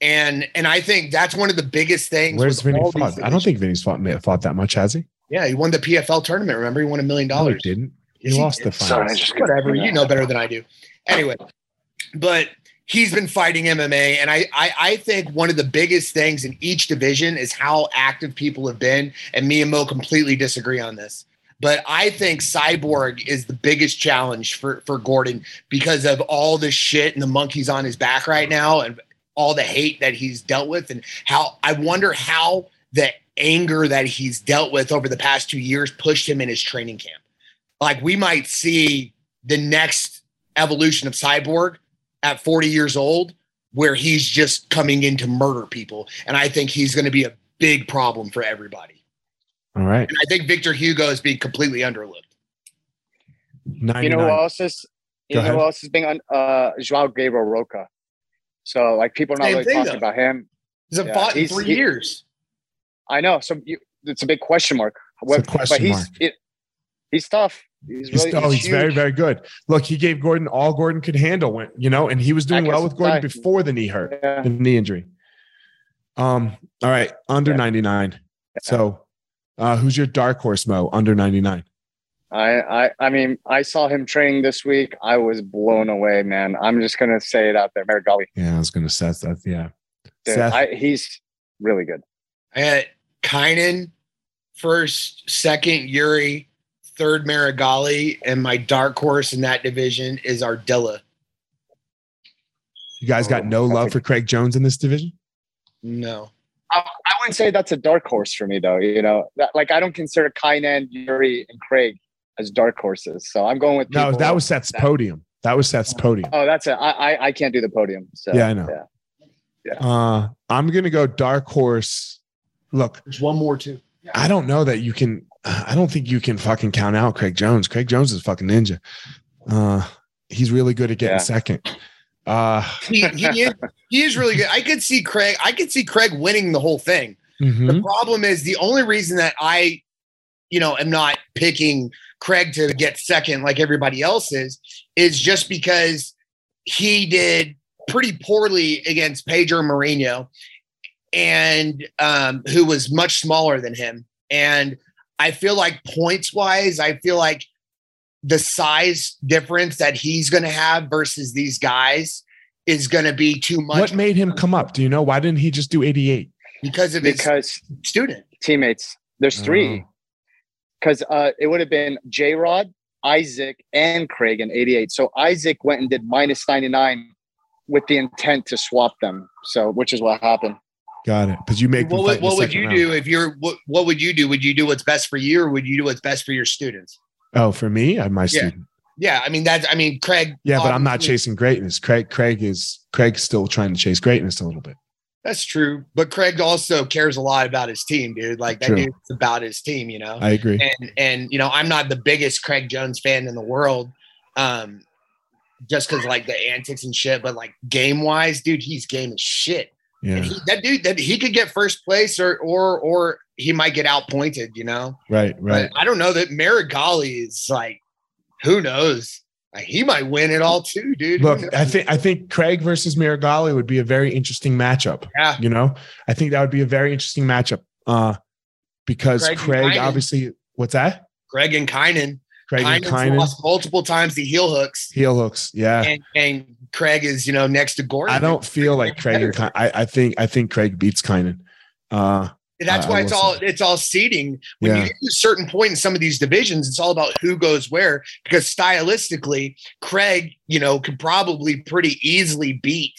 and and I think that's one of the biggest things. Where's Vinny all these fought? I don't think Vinny's fought fought that much, has he? Yeah, he won the PFL tournament. Remember, he won a million No, dollars. didn't. He he lost did. the Sorry, finals. whatever. You know better than I do. Anyway, but he's been fighting MMA, and I, I I think one of the biggest things in each division is how active people have been. And me and Mo completely disagree on this. But I think Cyborg is the biggest challenge for for Gordon because of all the shit and the monkeys on his back right now, and all the hate that he's dealt with, and how I wonder how the anger that he's dealt with over the past two years pushed him in his training camp. Like we might see the next evolution of Cyborg at 40 years old, where he's just coming in to murder people. And I think he's going to be a big problem for everybody. All right. And I think Victor Hugo is being completely underlooked. 99. You know who else is? You Go know ahead. who else is being on? Uh, Joao Gabriel Rocha. So like people are not Same really thing, talking though. about him. He's a Yeah, fought in he's- three he- years. I know. So you, it's a big question mark. It's a question but he's mark. It, he's tough. He's He's, really. oh, he's very, huge. very good. Look, he gave Gordon all Gordon could handle when you know, and he was doing well with Gordon fine. before the knee hurt, Yeah. the knee injury. Um, all right, under Yeah. 99. So uh who's your dark horse Mo under 99? I, I I mean I saw him training this week. I was blown away, man. I'm just gonna say it out there, Marigali. Yeah, I was gonna say that. Yeah. Dude, Seth. I, he's really good. I had Kaynan first, second Yuri, third Marigali, and my dark horse in that division is Ardilla. You guys got no love for Craig Jones in this division? No. I, I wouldn't say that's a dark horse for me though. You know, that, like I don't consider Kaynan, Yuri, and Craig as dark horses. So I'm going with No, that was Seth's podium. That was Seth's podium. Oh, that's it. I, I I can't do the podium. So Yeah, I know. Yeah. Uh I'm gonna go dark horse. Look, There's one more too. I don't know that you can. I don't think you can fucking count out Craig Jones. Craig Jones is fucking ninja. Uh, he's really good at getting Yeah. second. Uh, He, he, is, he is really good. I could see Craig. I could see Craig winning the whole thing. mhm. The problem is the only reason that I, you know, am not picking Craig to get second like everybody else is, is just because he did pretty poorly against Pedro Marinho, and um, who was much smaller than him. And I feel like points wise, I feel like the size difference that he's going to have versus these guys is going to be too much What made him come up? Do you know why didn't he just do 88? because of his because student. teammates. There's three. Oh. Because uh, it would have been J Rod, Isaac, and Craig in '88. So Isaac went and did minus 99 with the intent to swap them. So, which is what happened. Got it. Because you make them What would, what would you round. do if you're what, what would you do? Would you do what's best for you or would you do what's best for your students? Oh, for me, I'm my Yeah. student. Yeah, I mean that's I mean Craig. Yeah, but I'm not chasing greatness. Craig, Craig is Craig's still trying to chase greatness a little bit. That's true, but Craig also cares a lot about his team, dude. Like that True. dude's about his team, you know. I agree. and and you know I'm not the biggest Craig Jones fan in the world, um, just because like the antics and shit. But like game wise, dude, he's game as shit. Yeah, he, that dude, that he could get first place or or or he might get outpointed, you know. right, right. But I don't know that Marigali is like, who knows? Like, he might win it all too, dude. Look. I think I think Craig versus Miragali would be a very interesting matchup. yeah, You know, I think that would be a very interesting matchup. Uh, because Craig Craig, obviously, what's that? Greg and Kaynan. Craig and Kaynan's Kaynan, lost multiple times to heel hooks, heel hooks. Yeah, and and Craig is you know next to Gordon. I don't feel like Craig and Kaynan. I, I think I think Craig beats Kaynan. Uh, That's I- why it's all it's all seeding. When Yeah. you get to a certain point in some of these divisions, it's all about who goes where. Because stylistically, Craig, you know, could probably pretty easily beat.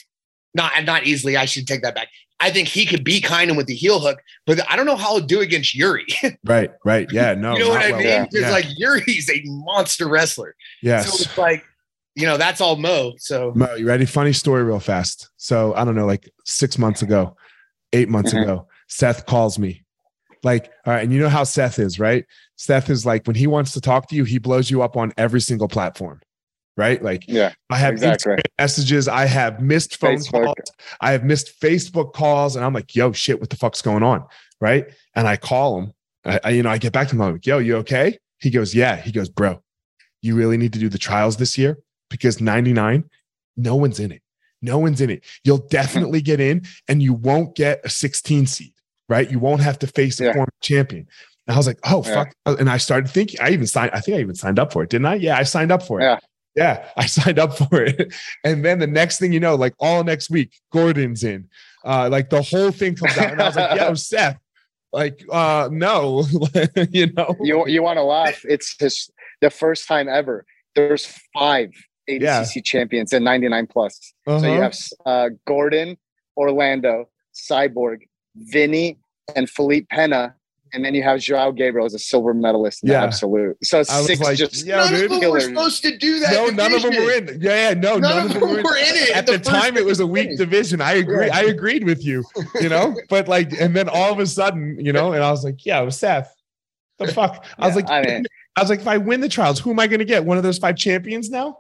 Not not easily. I should take that back. I think he could beat Kaynan with the heel hook, but I don't know how he'll do against Yuri. right, right. Yeah, no. you know what I well. mean? Because Yeah. like Yuri's a monster wrestler. Yeah. So it's like, you know, that's all Mo. So Mo, you ready? Funny story, real fast. So I don't know, like six months ago, eight months Mhm. ago, Seth calls me. Like, all right, and you know how Seth is, right? Seth is like when he wants to talk to you, he blows you up on every single platform, right? Like Yeah, I have exactly. Messages, I have missed phone Facebook. calls, I have missed Facebook calls, and I'm like, yo, shit, what the fuck's going on, right? And I call him, I, I you know, I get back to him, I'm like, yo, you okay? He goes, yeah. He goes, bro, you really need to do the trials this year because 99, no one's in it. No one's in it. You'll definitely get in and you won't get a 16 seed, right? You won't have to face a Yeah. former champion. And I was like, oh, Yeah. fuck. And I started thinking, I even signed, I think I even signed up for it, didn't I? Yeah, I signed up for it. Yeah. Yeah, I signed up for it. And then the next thing you know, like all next week, Gordon's in. Uh, like the whole thing comes out. And I was like, yo, Seth, like, uh, no, you know. You you want to laugh? It's just the first time ever. There's five ADCC Yeah. champions in 99 plus. So Uh-huh. you have uh, Gordon, Orlando, Cyborg, Vinny, and Felipe Pena. and then you have Joao Gabriel as a silver medalist in Yeah. the absolute. So I six like, just yeah, none dude. of them were supposed to do that. no, none of them were in. Yeah, yeah, no, none, of them were in. it. At in the, time, it was a weak division. division. I agree. Yeah. I agreed with you, you know, but like, and then all of a sudden, you know, and I was like, yeah, it was Seth, the fuck. I was like, I mean, I was like, if I win the trials, who am I going to get? One of those five champions now?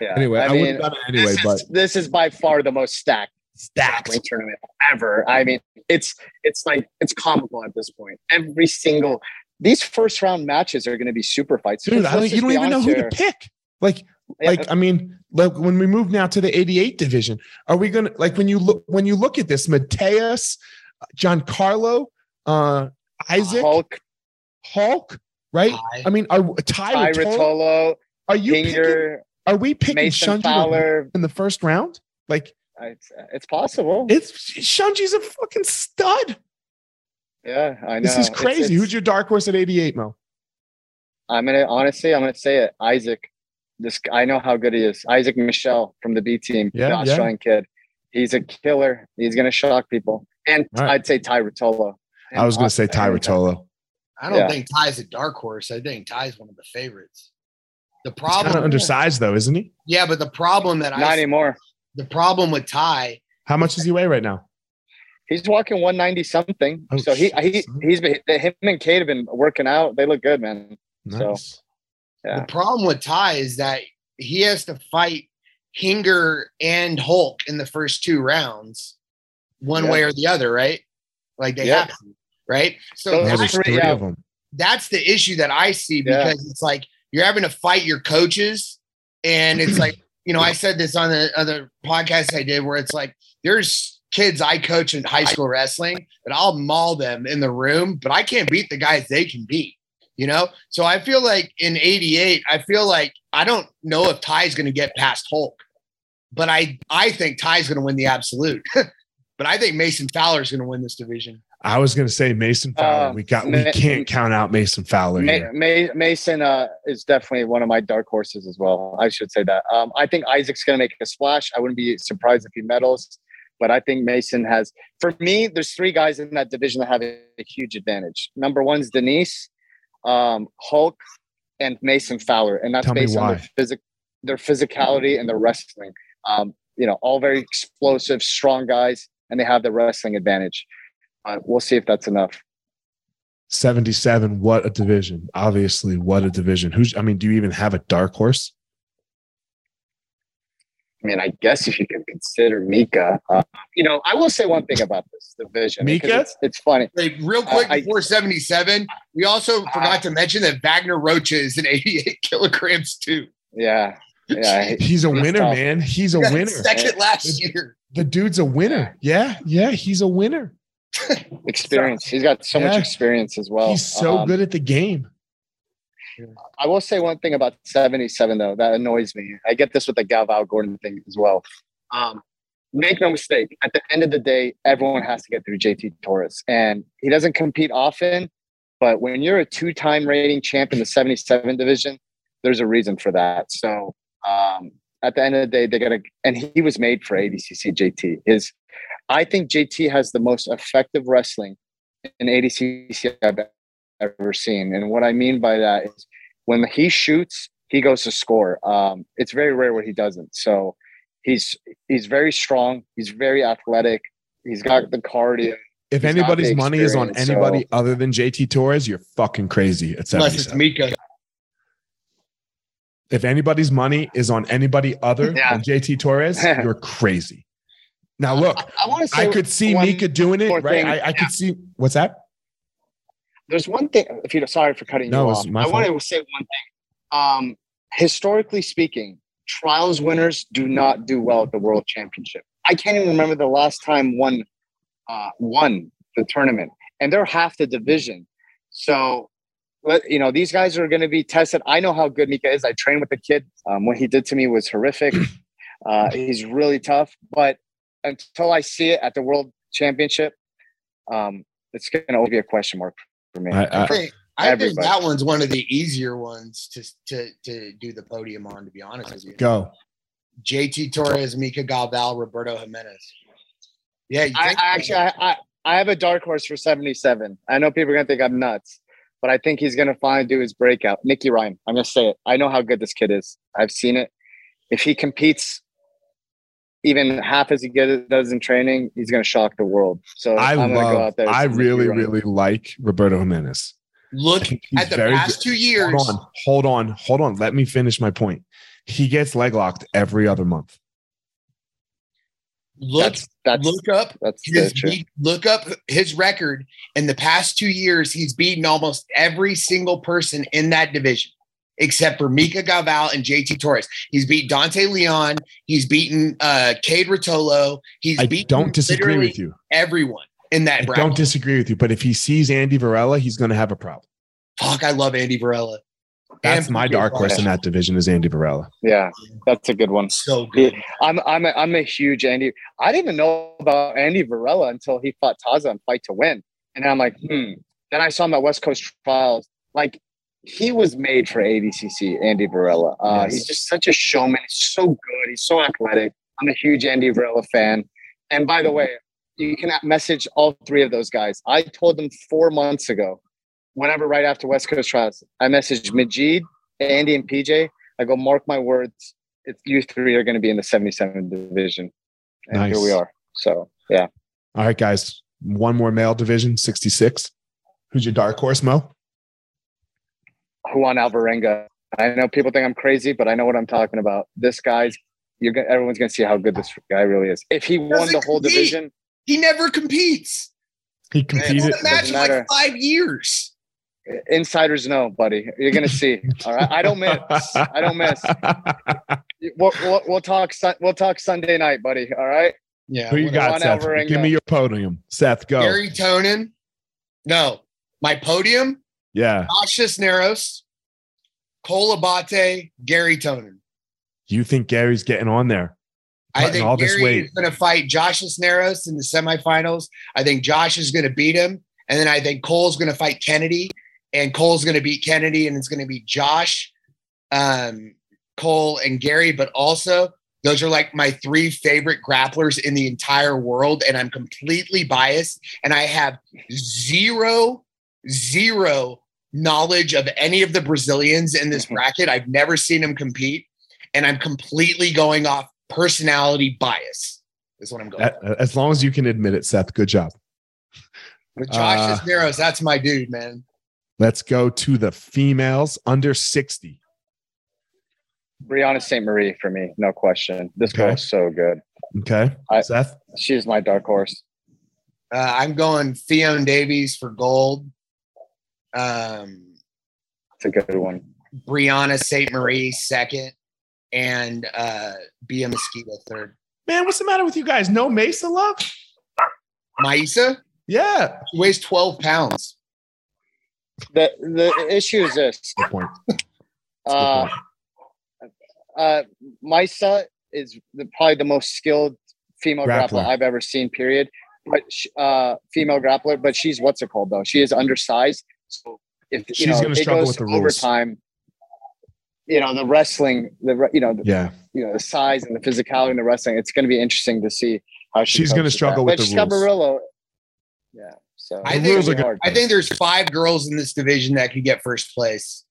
yeah. Anyway, I, I would mean, have done it anyway, this, but this is by far the most stacked wrestling tournament ever. I mean, it's it's like it's comical at this point. Every single these first round matches are going to be super fights. Dude, I you don't even know honest who to pick. Like, Yeah, like I mean, like when we move now to the 88 division, are we gonna like when you look when you look at this, Mateus, Giancarlo, uh, Isaac, Hulk, Hulk, right? Ty. I mean, are Ty, Ruotolo, Tyrotolo, are you picking, are we picking Mason Shunji Fowler. in the first round? Like It's, it's possible. it's Shunji's a fucking stud. yeah, I know. This is crazy. it's- Who's your dark horse at 88, Mo? I'm gonna honestly, I'm gonna say it. Isaac. This I know how good he is. Isaac Michelle from the B team, Yeah, the yeah. Australian kid. He's a killer. He's gonna shock people. And All right. I'd say Ty Ruotolo. I was gonna say Ty Ruotolo. I don't Yeah. think Ty's a dark horse. I think Ty's one of the favorites. The He's kind problem, of undersized though, isn't he? yeah, but the problem that Not I anymore. The problem with Ty, How much does he weigh right now? He's walking 190 something. Oh, so he he he's been him and Kade have been working out. They look good, man. So- Yeah. the problem with Ty is that he has to fight Hinger and Hulk in the first two rounds, one Yeah. way or the other, right? Like they Yeah. have to, right? So Those Oh, that's, there's three, three yeah. of them. that's the issue that I see Yeah. because it's like you're having to fight your coaches, and it's like you know I said this on the other podcast I did where it's like there's kids I coach in high school wrestling that I'll maul them in the room, but I can't beat the guys they can beat. You know, so I feel like in '88, I feel like I don't know if Ty's going to get past Hulk, but I I think Ty's going to win the absolute. but I think Mason Fowler is going to win this division. I was going to say Mason Fowler. Uh, we got. We can't count out Mason Fowler Ma- Mason uh, is definitely one of my dark horses as well. I should say that. Um, I think Isaac's going to make a splash. I wouldn't be surprised if he medals, but I think Mason has. For me, there's three guys in that division that have a, a huge advantage. Number one's Diniz, um, Hulk, and Mason Fowler, and that's Tell based on their, physic- their physicality and their wrestling. Um, you know, all very explosive, strong guys, and they have the wrestling advantage. Uh, we'll see if that's enough. 77. What a division. Obviously, what a division. Who's, I mean, do you even have a dark horse? I mean, I guess if you can consider Mika, uh, you know, I will say one thing about this division. Mika? it's, it's funny. Wait, real quick I- before 77, we also forgot to mention that Wagner Rocha is an 88 kilograms too. Yeah, yeah. He's a He's winner, tough. man. He's a He got winner. Second last year. The dude's a winner. Yeah, yeah, he's a winner. Experience. He's got so Yeah. much experience as well. he's so Um, good at the game. I will say one thing about 77 though that annoys me. I get this with the Galvao Gordon thing as well. Um, make no mistake. At the end of the day, everyone has to get through JT Torres, and he doesn't compete often. But when you're a two-time rating champ in the 77 division, there's a reason for that. So um, at the end of the day, they got to. And he was made for ADCC. JT is. I think JT has the most effective wrestling in ADCC I've ever seen. And what I mean by that is when he shoots, he goes to score. Um, it's very rare when he doesn't. So he's he's very strong. He's very athletic. He's got the cardio. If He's anybody's money is on experience, so- anybody other than JT Torres, you're fucking crazy at Unless it's Mika. If anybody's money is on anybody other Yeah. than JT Torres, you're crazy. Now look, I, say I could see Mika doing it, right? thing. I, I could see what's that? there's one thing. If you sorry for cutting No, you off, my I want to say one thing. Um, historically speaking, trials winners do not do well at the World Championship. I can't even remember the last time one uh, won the tournament, and they're half the division. So, you know, these guys are going to be tested. I know how good Mika is. I trained with the kid. Um, what he did to me was horrific. Uh, he's really tough, but until I see it at the World Championship, um, it's going to always be a question mark for me. I- I- I think, I think that one's one of the easier ones to, to, to do the podium on, to be honest with you. Go. JT Torres, Mika Galvao, Roberto Jimenez. Yeah, you I, I actually I, I I have a dark horse for 77. I know people are gonna think I'm nuts, but I think he's gonna finally do his breakout. Nicky Ryan. I'm gonna say it. I know how good this kid is. I've seen it. If he competes even half as good as he get, does in training, he's gonna shock the world. So I I'm gonna go love, out there. I really, really like Roberto Jimenez. look I think he's at the very past two years. Hold on, hold on, hold on. Let me finish my point. He gets leg locked every other month. Look, That's that's look up that's his the beat- look up his record in the past two years. He's beaten almost every single person in that division, except for Mika Galvao and JT Torres. He's beat Dante Leon. He's beaten uh, Kade Ruotolo. He's I beaten don't disagree with you. everyone in that I bracket. don't disagree with you. But if he sees Andy Varela, he's going to have a problem. Fuck, I love Andy Varela. That's my dark horse Flash. in that division is Andy Varela. Yeah, that's a good one. So good. I'm I'm a, I'm a huge Andy. I didn't even know about Andy Varela until he fought Taza and Fight to Win, and I'm like, hmm. Then I saw him at West Coast Trials. Like he was made for ADCC. Andy Varela. Uh, Yes. He's just such a showman. He's so good. He's so athletic. I'm a huge Andy Varela fan. And by the way, you can message all three of those guys. I told them four months ago, whenever right after West Coast Trials, I messaged Majid, Andy, and PJ. I go, mark my words it's you three are going to be in the 77 division. And Nice. here we are. So, yeah. All right, guys. One more male division, 66. Who's your dark horse, Mo? Juan Alvarenga. I know people think I'm crazy, but I know what I'm talking about. This guy's, you're gonna, everyone's going to see how good this guy really is. If he won the Doesn't whole compete. division, He never competes. He He competed. won a in like five years. Insiders know, buddy. You're going to see. All right. I don't miss. I don't miss. We'll, we'll, we'll talk. We'll talk Sunday night, buddy. All right. Yeah. Who you got, Seth? Alvarenga. Give me your podium. Seth, go. Gary Tonon. No, my podium: yeah. Josh Cisneros, Cole Abate, Gary Tonon. Do you think Gary's getting on there? I think all this Gary weight. is going to fight Josh Cisneros in the semifinals. I think Josh is going to beat him, and then I think Cole's going to fight Kennedy, and Cole's going to beat Kennedy, and it's going to be Josh, um, Cole, and Gary. But also, those are like my three favorite grapplers in the entire world, and I'm completely biased, and I have zero, zero knowledge of any of the Brazilians in this Mhm. bracket. I've never seen them compete, and I'm completely going off personality bias. Is what I'm going. As long as you can admit it, Seth. Good job. With Josh uh, Cisneros, that's my dude, man. Let's go to the females under 60. Brianna St. Marie for me, no question. This Okay. girl's so good. Okay. I- Seth. She's my dark horse. Uh, I'm going Fiona Davies for gold. Um, It's a good one. Brianna St. Marie second, and uh, Bia Mesquita third. Man, what's the matter with you guys? No Mesa love? Maisa Yeah. she weighs 12 pounds. The the issue is this. Good point. That's a good Uh, uh, Misa is the, probably the most skilled female Grappler. grappler I've ever seen. Period. But sh- uh, female grappler, but she's what's it called though? She is undersized. So if you She's know it struggle goes with the to rules. overtime, you know the wrestling, the you know the, Yeah. you know the size and the physicality and the wrestling. It's going to be interesting to see how she She's gonna struggle that. with but the rules. Yeah. So I think- gonna be are good. hard. I think there's five girls in this division that could get first place.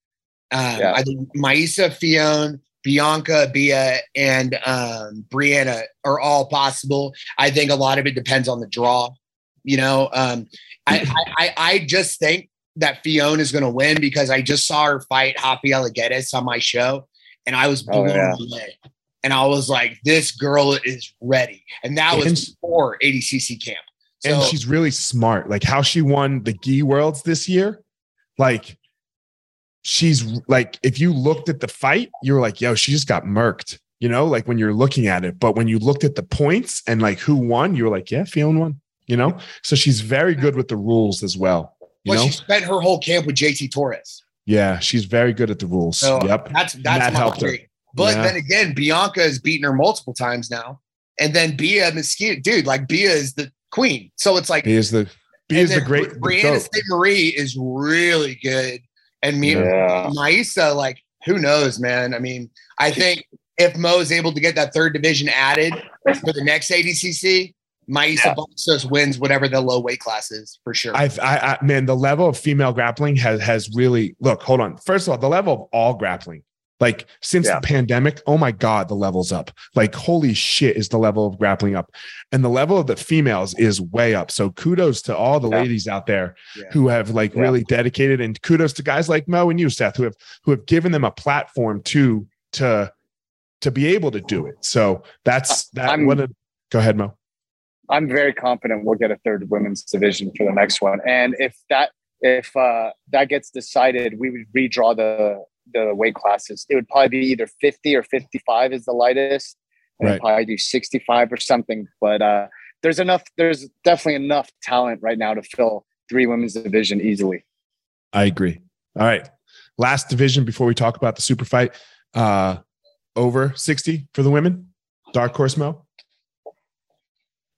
Um, Yeah. I think Maisa, Fiona, Bianca, Bia, and um, Brianna are all possible. I think a lot of it depends on the draw. You know, um, I, I, I I just think that Fiona is going to win because I just saw her fight Rafaela Guedes on my show, and I was Oh, blown yeah. away. And I was like, "This girl is ready," and that was And- before ADCC camp. So, and she's really smart. Like how she won the Gi Worlds this year. Like she's like, if you looked at the fight, you were like, yo, she just got murked. You know, like when you're looking at it. But when you looked at the points and like who won, you were like, yeah, Fiona won. You know, so she's very good with the rules as well. You but know, she spent her whole camp with JT Torres. yeah, she's very good at the rules. So yep. that's that's that my helped her. But Yeah. then again, Bianca has beaten her multiple times now, and then Bia Mesquita, dude, like Bia is the queen. So it's like He is the he is the great Brianna. St. Marie is really good, and me Yeah. Maisa, like who knows, man? I mean, I think if Mo is able to get that third division added for the next ADCC, Maisa Yeah. Bastos wins whatever the low weight class is for sure. I've, I, I, man, the level of female grappling has has really look. Hold on. First of all, the level of all grappling, like since Yeah. the pandemic, oh my god, the level's up. Like holy shit, is the level of grappling up, and the level of the females is way up. So kudos to all the Yeah. ladies out there Yeah. who have like really dedicated, and kudos to guys like Mo and you, Seth, who have who have given them a platform to to to be able to do it. So that's that. I'm- what a, go ahead, Mo. I'm very confident we'll get a third women's division for the next one. And if that if uh, that gets decided, we would redraw the the weight classes. It would probably be either 50 or 55 is the lightest, and Right. I'd probably do 65 or something. But uh, there's enough. There's definitely enough talent right now to fill three women's division easily. I agree. All right. Last division before we talk about the super fight. Uh over 60 for the women. Dark horse Mo.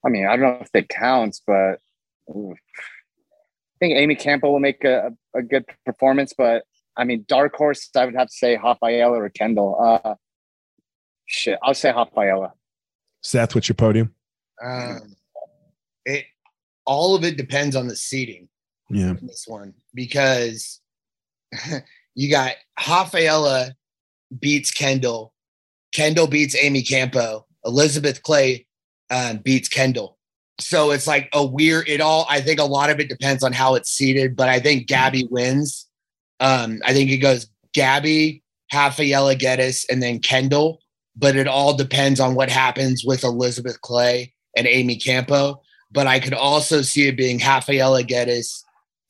I mean, I don't know if that counts, but ooh. I think Amy Campbell will make a, a good performance. But I mean, dark horse, I would have to say Rafaela or Kendall. Uh, shit, I'll say Rafaela. Seth, what's your podium? Um, it all of it depends on the seating. Yeah. in this one because you got Rafaela beats Kendall, Kendall beats Amy Campo, Elizabeth Clay um, beats Kendall. So it's like a weird. It all. I think a lot of it depends on how it's seated, but I think Gabby wins. Um, I think it goes Gabby, Rafaela Guedes, and then Kendall. But it all depends on what happens with Elizabeth Clay and Amy Campo. But I could also see it being Rafaela Guedes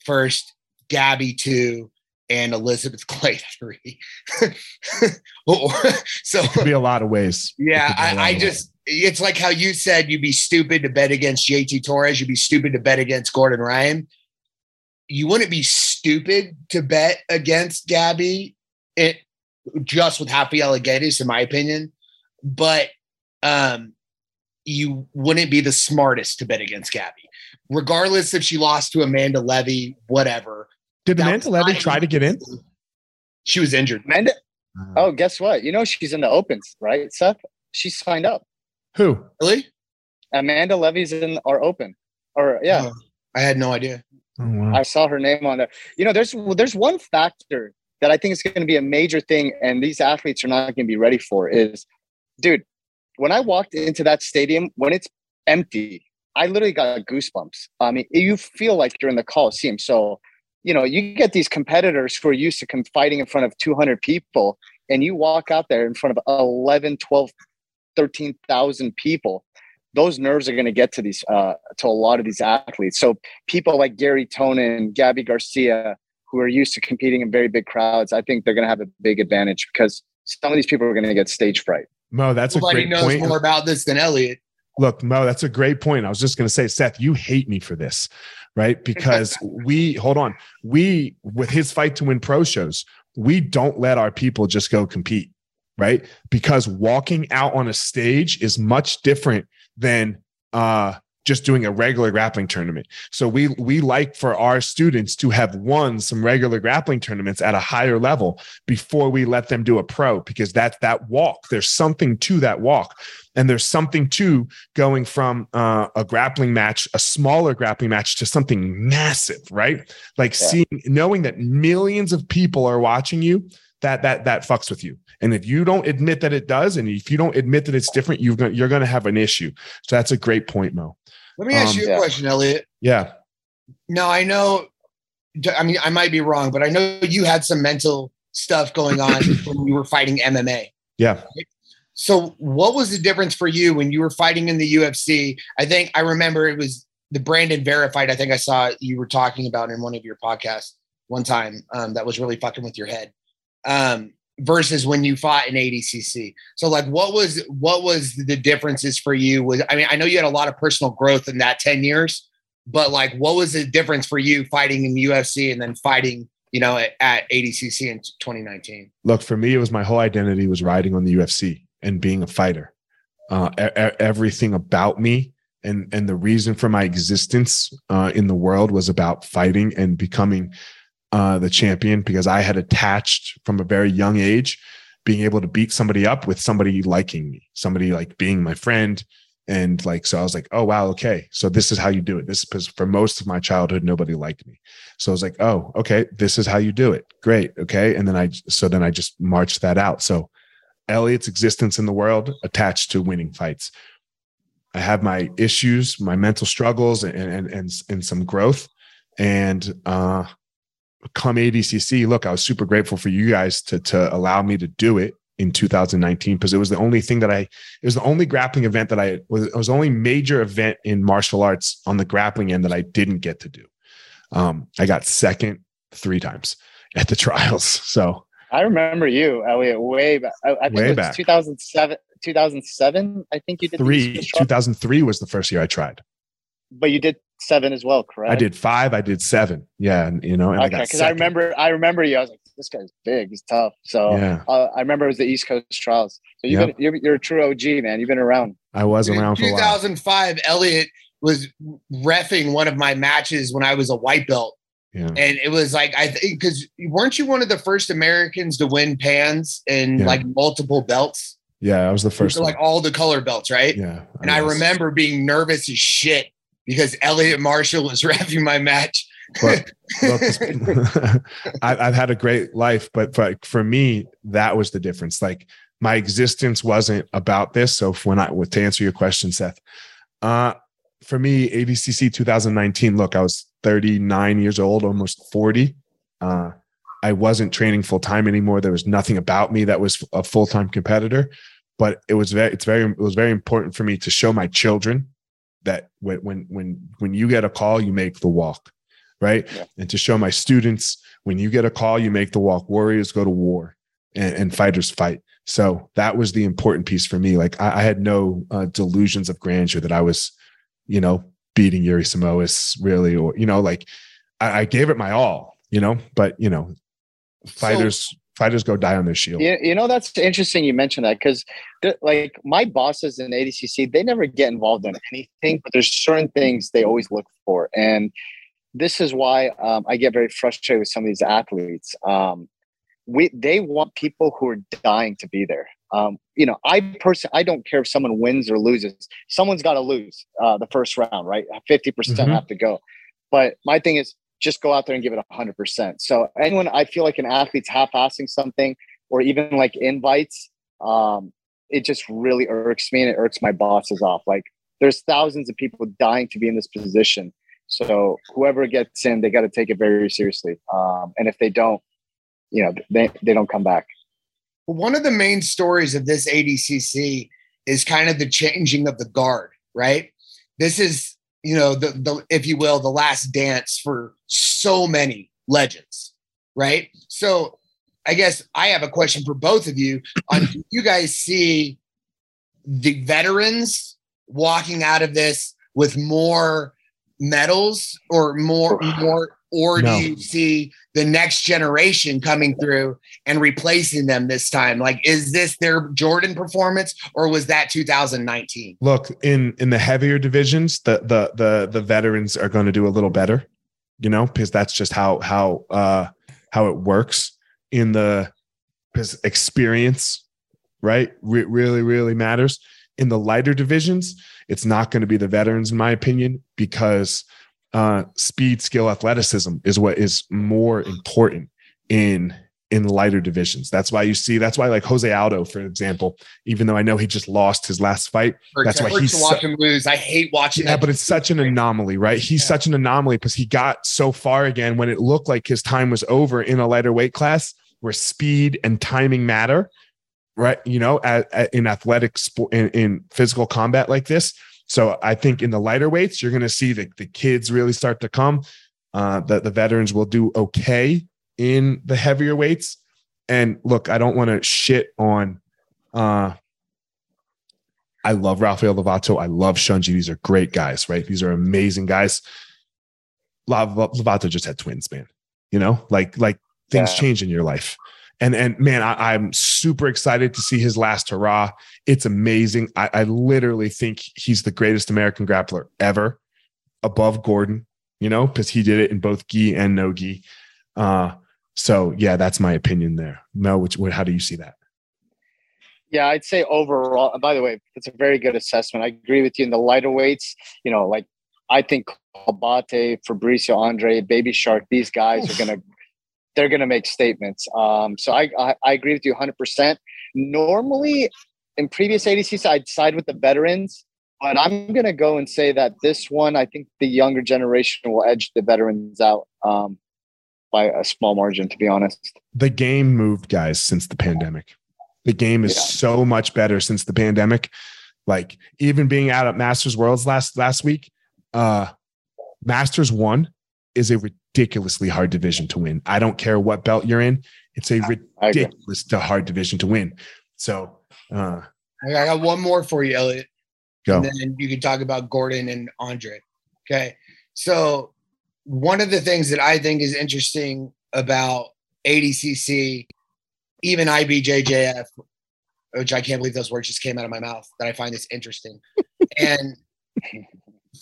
first, Gabby two, and Elizabeth Clay three. Or- so Could be a lot of ways. yeah, It could be a lot I, I just it's like how you said you'd be stupid to bet against JT Torres, you'd be stupid to bet against Gordon Ryan. You wouldn't be stupid to bet against Gabby it just with Happy Alligators, in my opinion. But um you wouldn't be the smartest to bet against Gabby, regardless if she lost to Amanda Levy, whatever. Did That Amanda was Levy try to get in? She was injured. Amanda. Oh, guess what? You know she's in the opens, right, Seth? She signed up. Who? Really? Amanda Levy's in our open. Or yeah, Oh, I had no idea. Oh, wow. I saw her name on there. You know, there's there's one factor that I think is going to be a major thing, and these athletes are not going to be ready for. Is, dude, when I walked into that stadium, when it's empty, I literally got goosebumps. I mean, you feel like you're in the Coliseum. So, you know, you get these competitors who are used to fighting in front of 200 people, and you walk out there in front of 11, 12, 13,000 people. Those nerves are going to get to these, uh, to a lot of these athletes. So, people like Gary Tonon, Gabby Garcia, who are used to competing in very big crowds, I think they're going to have a big advantage because some of these people are going to get stage fright. Mo, that's a Nobody great knows point. more about this than Elliot. Look, Mo, that's a great point. I was just going to say, Seth, you hate me for this, right? Because we, hold on, we, with his fight to win pro shows, we don't let our people just go compete, right? Because walking out on a stage is much different than, uh, just doing a regular grappling tournament. So we we like for our students to have won some regular grappling tournaments at a higher level before we let them do a pro because that's that walk. There's something to that walk. And there's something to going from uh, a grappling match, a smaller grappling match, to something massive, right? Like Yeah. seeing, knowing that millions of people are watching you, that that that fucks with you. And if you don't admit that it does, and if you don't admit that it's different, you're gonna you're gonna have an issue. So that's a great point, Mo. Let me ask Um, you a Yeah. question, Elliot. Yeah, Now I know. I mean, I might be wrong, but I know you had some mental stuff going on when you were fighting MMA. yeah. So, what was the difference for you when you were fighting in the UFC? I think I remember it was the Brandon Vera fight. I think I saw you were talking about in one of your podcasts one time. Um, that was really fucking with your head. Um, versus when you fought in ADCC. So, like, what was what was the differences for you? Was I mean, I know you had a lot of personal growth in that ten years, but like, what was the difference for you fighting in the UFC and then fighting, you know, at, at ADCC in 2019? Look, for me, it was my whole identity was riding on the UFC and being a fighter. Uh, e- everything about me and and the reason for my existence uh, in the world was about fighting and becoming uh, the champion because I had attached from a very young age being able to beat somebody up with somebody liking me, somebody like being my friend. And like, so I was like, oh, wow, okay. So this is how you do it. This is because for most of my childhood, nobody liked me. So I was like, oh, okay, this is how you do it. Great. Okay. And then I, so then I just marched that out. So Elliot's existence in the world attached to winning fights. I have my issues, my mental struggles, and and and, and some growth. And uh, come ADCC, look, I was super grateful for you guys to to allow me to do it in 2019 because it was the only thing that I it was the only grappling event that I was it was the only major event in martial arts on the grappling end that I didn't get to do. Um, I got second three times at the trials. So I remember you, Elliot, way back. I, I think Way it was back. 2007. 2007, I think you did three, Coast 2003 was the first year I tried. but you did seven as well, correct? I did five, I did seven. Yeah. And, you know, and I Okay, because I second. remember, I remember you. I was like, this guy's big. He's tough. So Yeah. uh, I remember it was the East Coast Trials. So you've Yep. been, you're, you're a true OG, man. You've been around. I was In around for a while. 2005, Elliot was refing one of my matches when I was a white belt. Yeah. And it was like, I think, because weren't you one of the first Americans to win pans and Yeah. like multiple belts? Yeah. I was the first like all the color belts, right? Yeah. And I remember being nervous as shit because Elliot Marshall was wrapping my match. But I, I've had a great life, but for, for me, that was the difference. Like my existence wasn't about this. So if when I to answer your question, Seth, uh, for me, ADCC 2019. Look, I was 39 years old, almost 40. Uh, I wasn't training full time anymore. There was nothing about me that was a full time competitor, but it was very, it's very, it was very important for me to show my children that when when when when you get a call, you make the walk, right? Yeah. And to show my students when you get a call, you make the walk. Warriors go to war, and, and fighters fight. So that was the important piece for me. Like I, I had no uh, delusions of grandeur that I was, you know, beating Yuri Simoes really, or you know, like I, I gave it my all, you know. But you know, fighters Fighters go die on their shield. You, you know, that's interesting you mentioned that because, like, my bosses in ADCC, they never get involved in anything, but there's certain things they always look for. And this is why um, I get very frustrated with some of these athletes. Um, we they want people who are dying to be there. Um, you know, I person I don't care if someone wins or loses. Someone's got to lose uh, the first round, right? Fifty percent mm-hmm. have to go. But my thing is just go out there and give it hundred percent. So anyone I feel like an athlete's half-assing something or even like invites, um, it just really irks me and it irks my bosses off. Like there's thousands of people dying to be in this position. So whoever gets in, they got to take it very seriously. Um, and if they don't, you know, they, they don't come back. One of the main stories of this ADCC is kind of the changing of the guard, right? This is, you know, the, the if you will, the last dance for so many legends, right? So I guess I have a question for both of you on you guys see the veterans walking out of this with more medals or more more or no. do you see the next generation coming through and replacing them this time? Like is this their jordan performance or was that 2019 look in in the heavier divisions the the the the veterans are going to do a little better you know because that's just how how uh how it works in the because experience right Re- really really matters. In the lighter divisions it's not going to be the veterans, in my opinion, because uh, speed, skill, athleticism is what is more important in in lighter divisions. That's why you see. That's why, like Jose Aldo, for example, even though I know he just lost his last fight, that's why he's to watch him lose. I hate watching. Yeah, but it's such an anomaly, right? He's yeah. such an anomaly because he got so far again when it looked like his time was over in a lighter weight class where speed and timing matter right? You know, at, at, in athletic sport, in, in physical combat like this. So I think in the lighter weights, you're going to see the, the kids really start to come. Uh, that the veterans will do okay in the heavier weights. And look, I don't want to shit on. Uh, I love Rafael Lovato. I love Shunji. These are great guys, right? These are amazing guys. Lovato just had twins, man. You know, like like things yeah. change in your life and and man, I, am super excited to see his last hurrah. It's amazing. I, I literally think he's the greatest American grappler ever, above Gordon. You know, because he did it in both gi and no gi. Uh, so yeah, that's my opinion there. Mel, which how do you see that? Yeah, I'd say overall. By the way, it's a very good assessment. I agree with you in the lighter weights. You know, like I think Abate, Fabricio Andrey, Baby Shark, these guys are going to they're going to make statements. Um, so I, I, I agree with you 100%. Normally, in previous ADCs, I'd side with the veterans, but I'm going to go and say that this one, I think the younger generation will edge the veterans out um, by a small margin. To be honest, the game moved, guys, since the pandemic. The game is yeah. so much better since the pandemic. Like even being out at Masters Worlds last last week, uh, Masters one is a ridiculously hard division to win. I don't care what belt you're in; it's a ridiculous to hard division to win. So, uh, I got one more for you, Elliot. Go. And then you can talk about Gordon and Andre. Okay. So, one of the things that I think is interesting about ADCC, even IBJJF, which I can't believe those words just came out of my mouth, that I find this interesting. and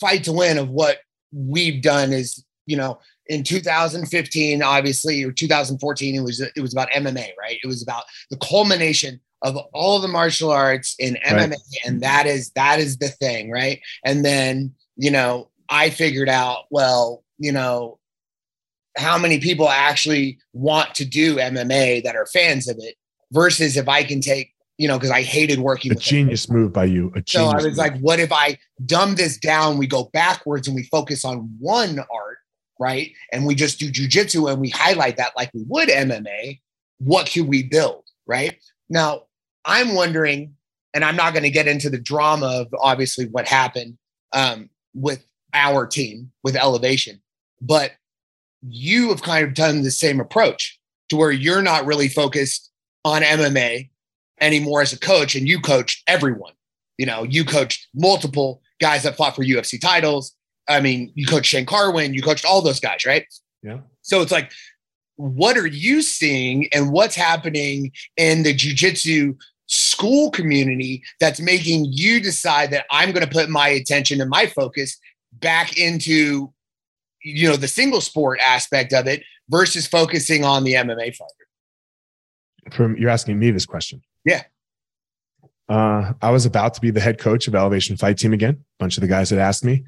fight to win of what we've done is, you know, in 2015 obviously or 2014 it was it was about mma right it was about the culmination of all the martial arts in mma right. and that is that is the thing right and then you know i figured out well you know how many people actually want to do mma that are fans of it versus if i can take you know, because I hated working. A genius move by you. A so I was move. like, what if I dumb this down? We go backwards and we focus on one art right? And we just do jujitsu and we highlight that like we would MMA, what could we build, right? Now, I'm wondering, and I'm not going to get into the drama of obviously what happened um, with our team with Elevation, but you have kind of done the same approach to where you're not really focused on MMA anymore as a coach, and you coach everyone. You know, you coached multiple guys that fought for UFC titles. I mean, you coached Shane Carwin, you coached all those guys, right? Yeah. So it's like what are you seeing and what's happening in the jujitsu school community that's making you decide that I'm going to put my attention and my focus back into you know the single sport aspect of it versus focusing on the MMA fighter. From you're asking me this question. Yeah. Uh, I was about to be the head coach of Elevation Fight Team again. A bunch of the guys had asked me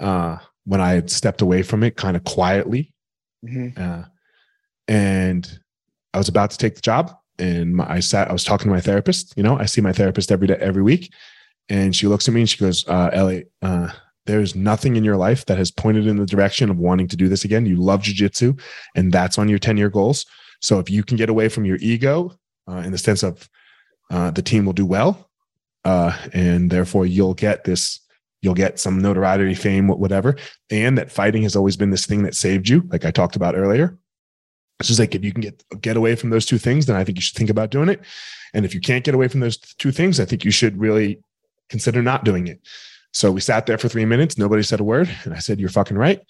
uh, when I had stepped away from it, kind of quietly, mm-hmm. uh, and I was about to take the job. And my, I sat. I was talking to my therapist. You know, I see my therapist every day, every week, and she looks at me and she goes, uh, "Ellie, uh, there's nothing in your life that has pointed in the direction of wanting to do this again. You love jujitsu, and that's on your 10 year goals. So if you can get away from your ego uh, in the sense of uh, the team will do well, uh, and therefore you'll get this, you'll get some notoriety, fame, whatever, and that fighting has always been this thing that saved you, like I talked about earlier. It's just like if you can get get away from those two things, then I think you should think about doing it. And if you can't get away from those two things, I think you should really consider not doing it. So we sat there for three minutes. Nobody said a word. And I said, You're fucking right.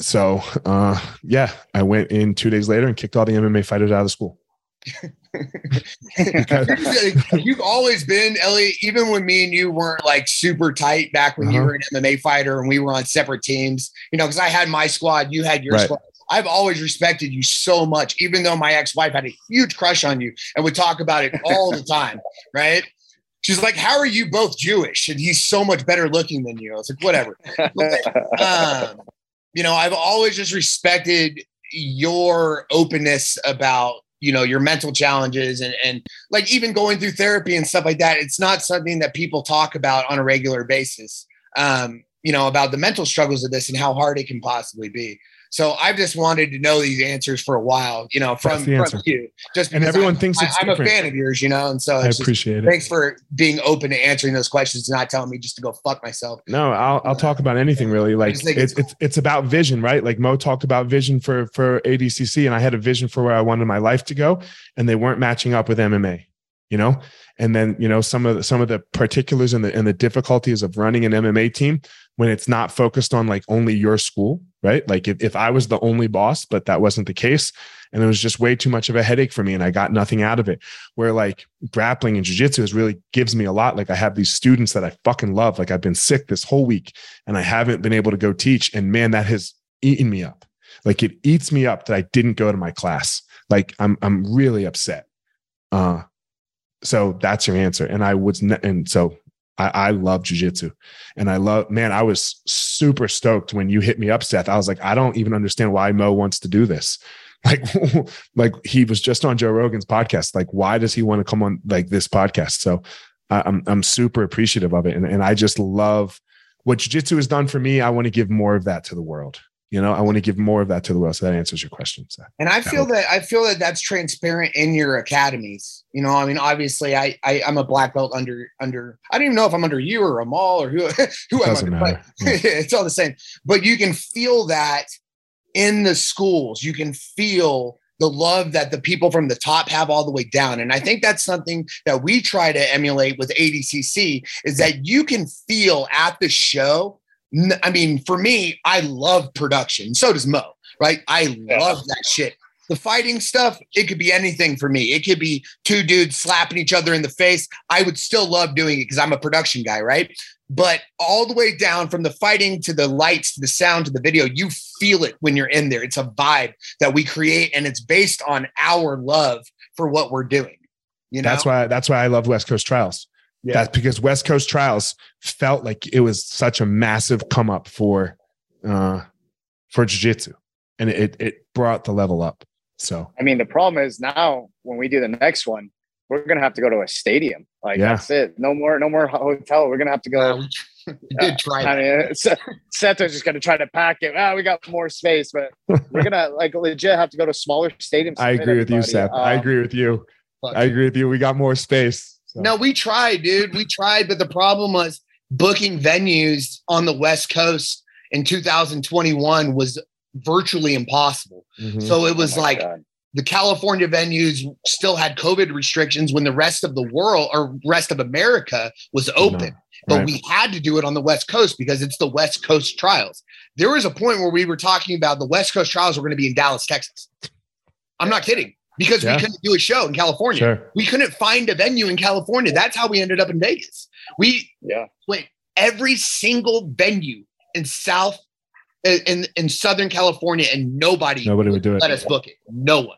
So uh, yeah, I went in two days later and kicked all the MMA fighters out of the school. You've always been Elliot, even when me and you weren't like super tight back when uh-huh. you were an MMA fighter and we were on separate teams, you know, because I had my squad, you had your right. squad. I've always respected you so much, even though my ex-wife had a huge crush on you and would talk about it all the time, right? she's like, "How are you both Jewish?" And he's so much better looking than you. I was like, "Whatever." But, um, you know, I've always just respected your openness about you know your mental challenges and and like even going through therapy and stuff like that. It's not something that people talk about on a regular basis. Um, you know about the mental struggles of this and how hard it can possibly be. So I've just wanted to know these answers for a while, you know, from, from you. Just and everyone I'm, thinks I, am a fan of yours, you know, and so I appreciate just, it. Thanks for being open to answering those questions and not telling me just to go fuck myself. No, I'll I'll talk about anything really. Like it's, it's it's it's about vision, right? Like Mo talked about vision for for ADCC, and I had a vision for where I wanted my life to go, and they weren't matching up with MMA you know and then you know some of the, some of the particulars and the and the difficulties of running an MMA team when it's not focused on like only your school right? Like if, if I was the only boss but that wasn't the case and it was just way too much of a headache for me and I got nothing out of it. Where like grappling and jiu-jitsu is really gives me a lot. Like I have these students that I fucking love. Like I've been sick this whole week and I haven't been able to go teach and man that has eaten me up. Like it eats me up that I didn't go to my class. Like I'm I'm really upset. Uh so that's your answer. And I was, and so I, I love jujitsu and I love, man, I was super stoked when you hit me up, Seth. I was like, I don't even understand why Mo wants to do this. Like, like he was just on Joe Rogan's podcast. Like, why does he want to come on like this podcast? So I, I'm, I'm super appreciative of it. And, and I just love what jujitsu has done for me. I want to give more of that to the world you know i want to give more of that to the world so that answers your question so. And i feel that i feel that that's transparent in your academies. You know i mean obviously i, I am a black belt under under i don't even know if i'm under you or Amal or who who i'm under matter. but yeah. it's all the same. But you can feel that in the schools. You can feel the love that the people from the top have all the way down. And i think that's something that we try to emulate with adcc is that you can feel at the show I mean, for me, I love production. So does Mo, right? I yeah. love that shit. The fighting stuff, it could be anything for me. It could be two dudes slapping each other in the face. I would still love doing it because I'm a production guy, right? But all the way down from the fighting to the lights to the sound to the video, you feel it when you're in there. It's a vibe that we create, and it's based on our love for what we're doing. You know, that's why that's why I love West Coast Trials yeah. That's because West Coast Trials felt like it was such a massive come up for uh for jiu-jitsu and it it brought the level up. So I mean the problem is now when we do the next one, we're gonna have to go to a stadium. Like yeah. that's it. No more no more hotel. We're gonna have to go. We did try. I mean, Seto's just gonna try to pack it. Ah, we got more space, but we're gonna like legit have to go to smaller stadiums. I agree with you, Seth. Um, I agree with you. I agree with you. We got more space. So. No, we tried, dude. We tried, but the problem was booking venues on the West Coast in 2021 was virtually impossible. Mm-hmm. So it was oh like God. the California venues still had COVID restrictions when the rest of the world or rest of America was open. But Right. we had to do it on the West Coast because it's the West Coast trials. There was a point where we were talking about the West Coast trials were going to be in Dallas, Texas. I'm not kidding because Yeah. we couldn't do a show in California. Sure. We couldn't find a venue in California. That's how we ended up in Vegas. We Yeah. went every single venue in South in in Southern California, and nobody Nobody would do it. let us book it. No one.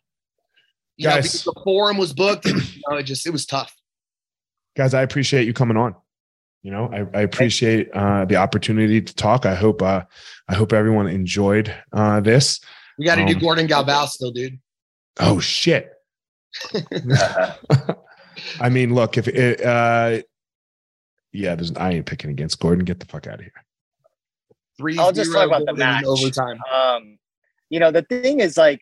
You Guys. because the forum was booked. And, you know, it just it was tough. guys i appreciate you coming on you know i, I appreciate uh, the opportunity to talk i hope uh, i hope everyone enjoyed uh, this We got to do Um, Gordon Galvao still, dude. Oh shit i mean look if it uh yeah there's i ain't picking against gordon get the fuck out of here Three. I'll just talk about the Gordon in match. overtime. um, you know, the thing is like,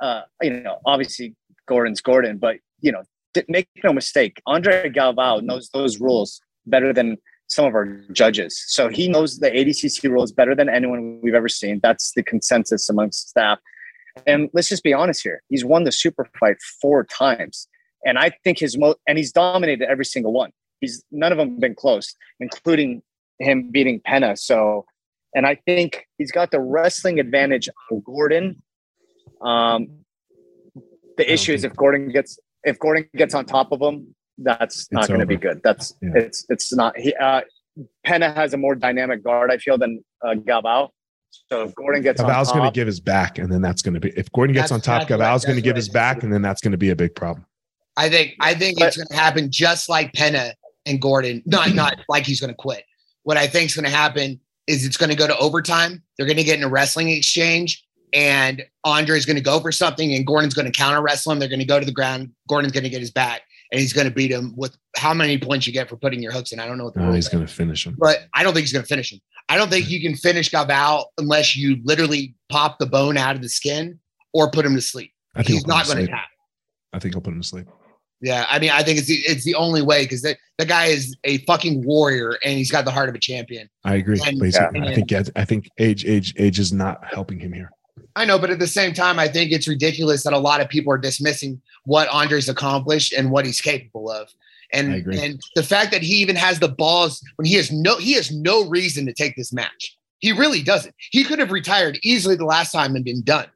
uh, you know, obviously Gordon's Gordon, but you know, make no mistake, Andre Galvao knows those rules better than some of our judges. So he knows the ADCC rules better than anyone we've ever seen. That's the consensus amongst staff. And let's just be honest here. He's won the super fight four times. And I think his mo and he's dominated every single one. He's none of them been close, including him beating Pena. So and I think he's got the wrestling advantage on Gordon. Um, the issue is if Gordon gets if Gordon gets on top of him, that's not going to be good. That's Yeah. it's it's not. He uh, Pena has a more dynamic guard, I feel, than uh, Galvao. So if Gordon gets Galvao's on going to give his back and then that's going to be if gordon gets on top that's what Galvao's going to give his back and then that's going to be a big problem I think I think But- it's going to happen just like Pena and Gordon. Not not like he's going to quit. What I think is going to happen is it's going to go to overtime. They're going to get in a wrestling exchange, and Andre's going to go for something, and Gordon's going to counter wrestle him. They're going to go to the ground. Gordon's going to get his back, and he's going to beat him with how many points you get for putting your hooks in. I don't know what the no he's going to finish him but I don't think he's going to finish him. I don't think you can finish Galvao unless you literally pop the bone out of the skin or put him to sleep. i think He's he'll put him not going to tap. i think he'll put him to sleep Yeah, I mean, I think it's the, it's the only way because that the guy is a fucking warrior and he's got the heart of a champion. i agree And- basically Yeah. i think i think age age age is not helping him here I know, but at the same time, I think it's ridiculous that a lot of people are dismissing what Andre's accomplished and what he's capable of. And and the fact that he even has the balls when he has no he has no reason to take this match. He really doesn't. He could have retired easily the last time and been done.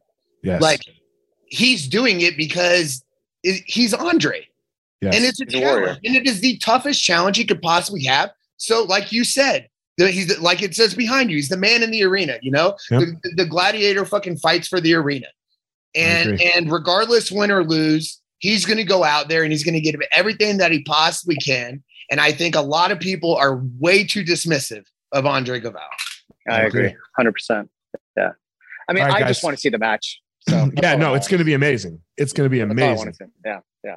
yes Like he's doing it because it, he's Andre. yes. And it's a He's a challenge. And it is the toughest challenge he could possibly have. So, like you said, the, he's the, like it says behind you, he's the man in the arena, you know? Yep. The, the gladiator fucking fights for the arena. And and regardless win or lose, he's gonna go out there and he's gonna give everything that he possibly can. And I think a lot of people are way too dismissive of Andre Galvao. I I agree, agree. hundred percent. Yeah, I mean, All right, I just want to see the match. So yeah no it's going to be amazing it's going to be That's all I amazing Yeah, yeah,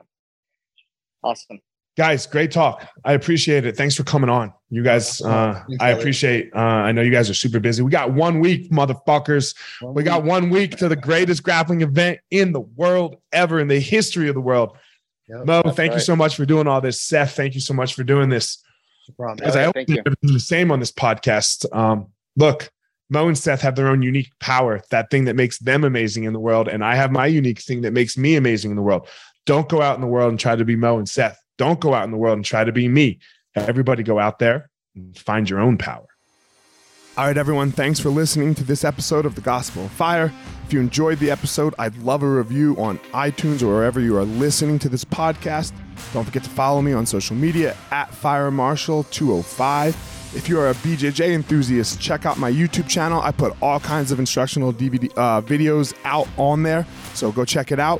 awesome. Guys great talk. I appreciate it. Thanks for coming on. You guys uh i appreciate uh i know you guys are super busy. We got one week motherfuckers. We got one week to the greatest grappling event in the world ever in the history of the world. Yep. mo thank you so much for doing all this. Seth thank you so much for doing this. No problem. because i right, hope you. everything the same on this podcast. Um look mo and seth have their own unique power that thing that makes them amazing in the world and i have my unique thing that makes me amazing in the world. Don't go out in the world and try to be mo and seth don't go out in the world and try to be me everybody go out there and find your own power all right, everyone. Thanks for listening to this episode of The Gospel of Fire. If you enjoyed the episode, I'd love a review on iTunes or wherever you are listening to this podcast. Don't forget to follow me on social media at Fire Marshal 205. If you are a BJJ enthusiast, check out my YouTube channel. I put all kinds of instructional DVD uh, videos out on there, so go check it out.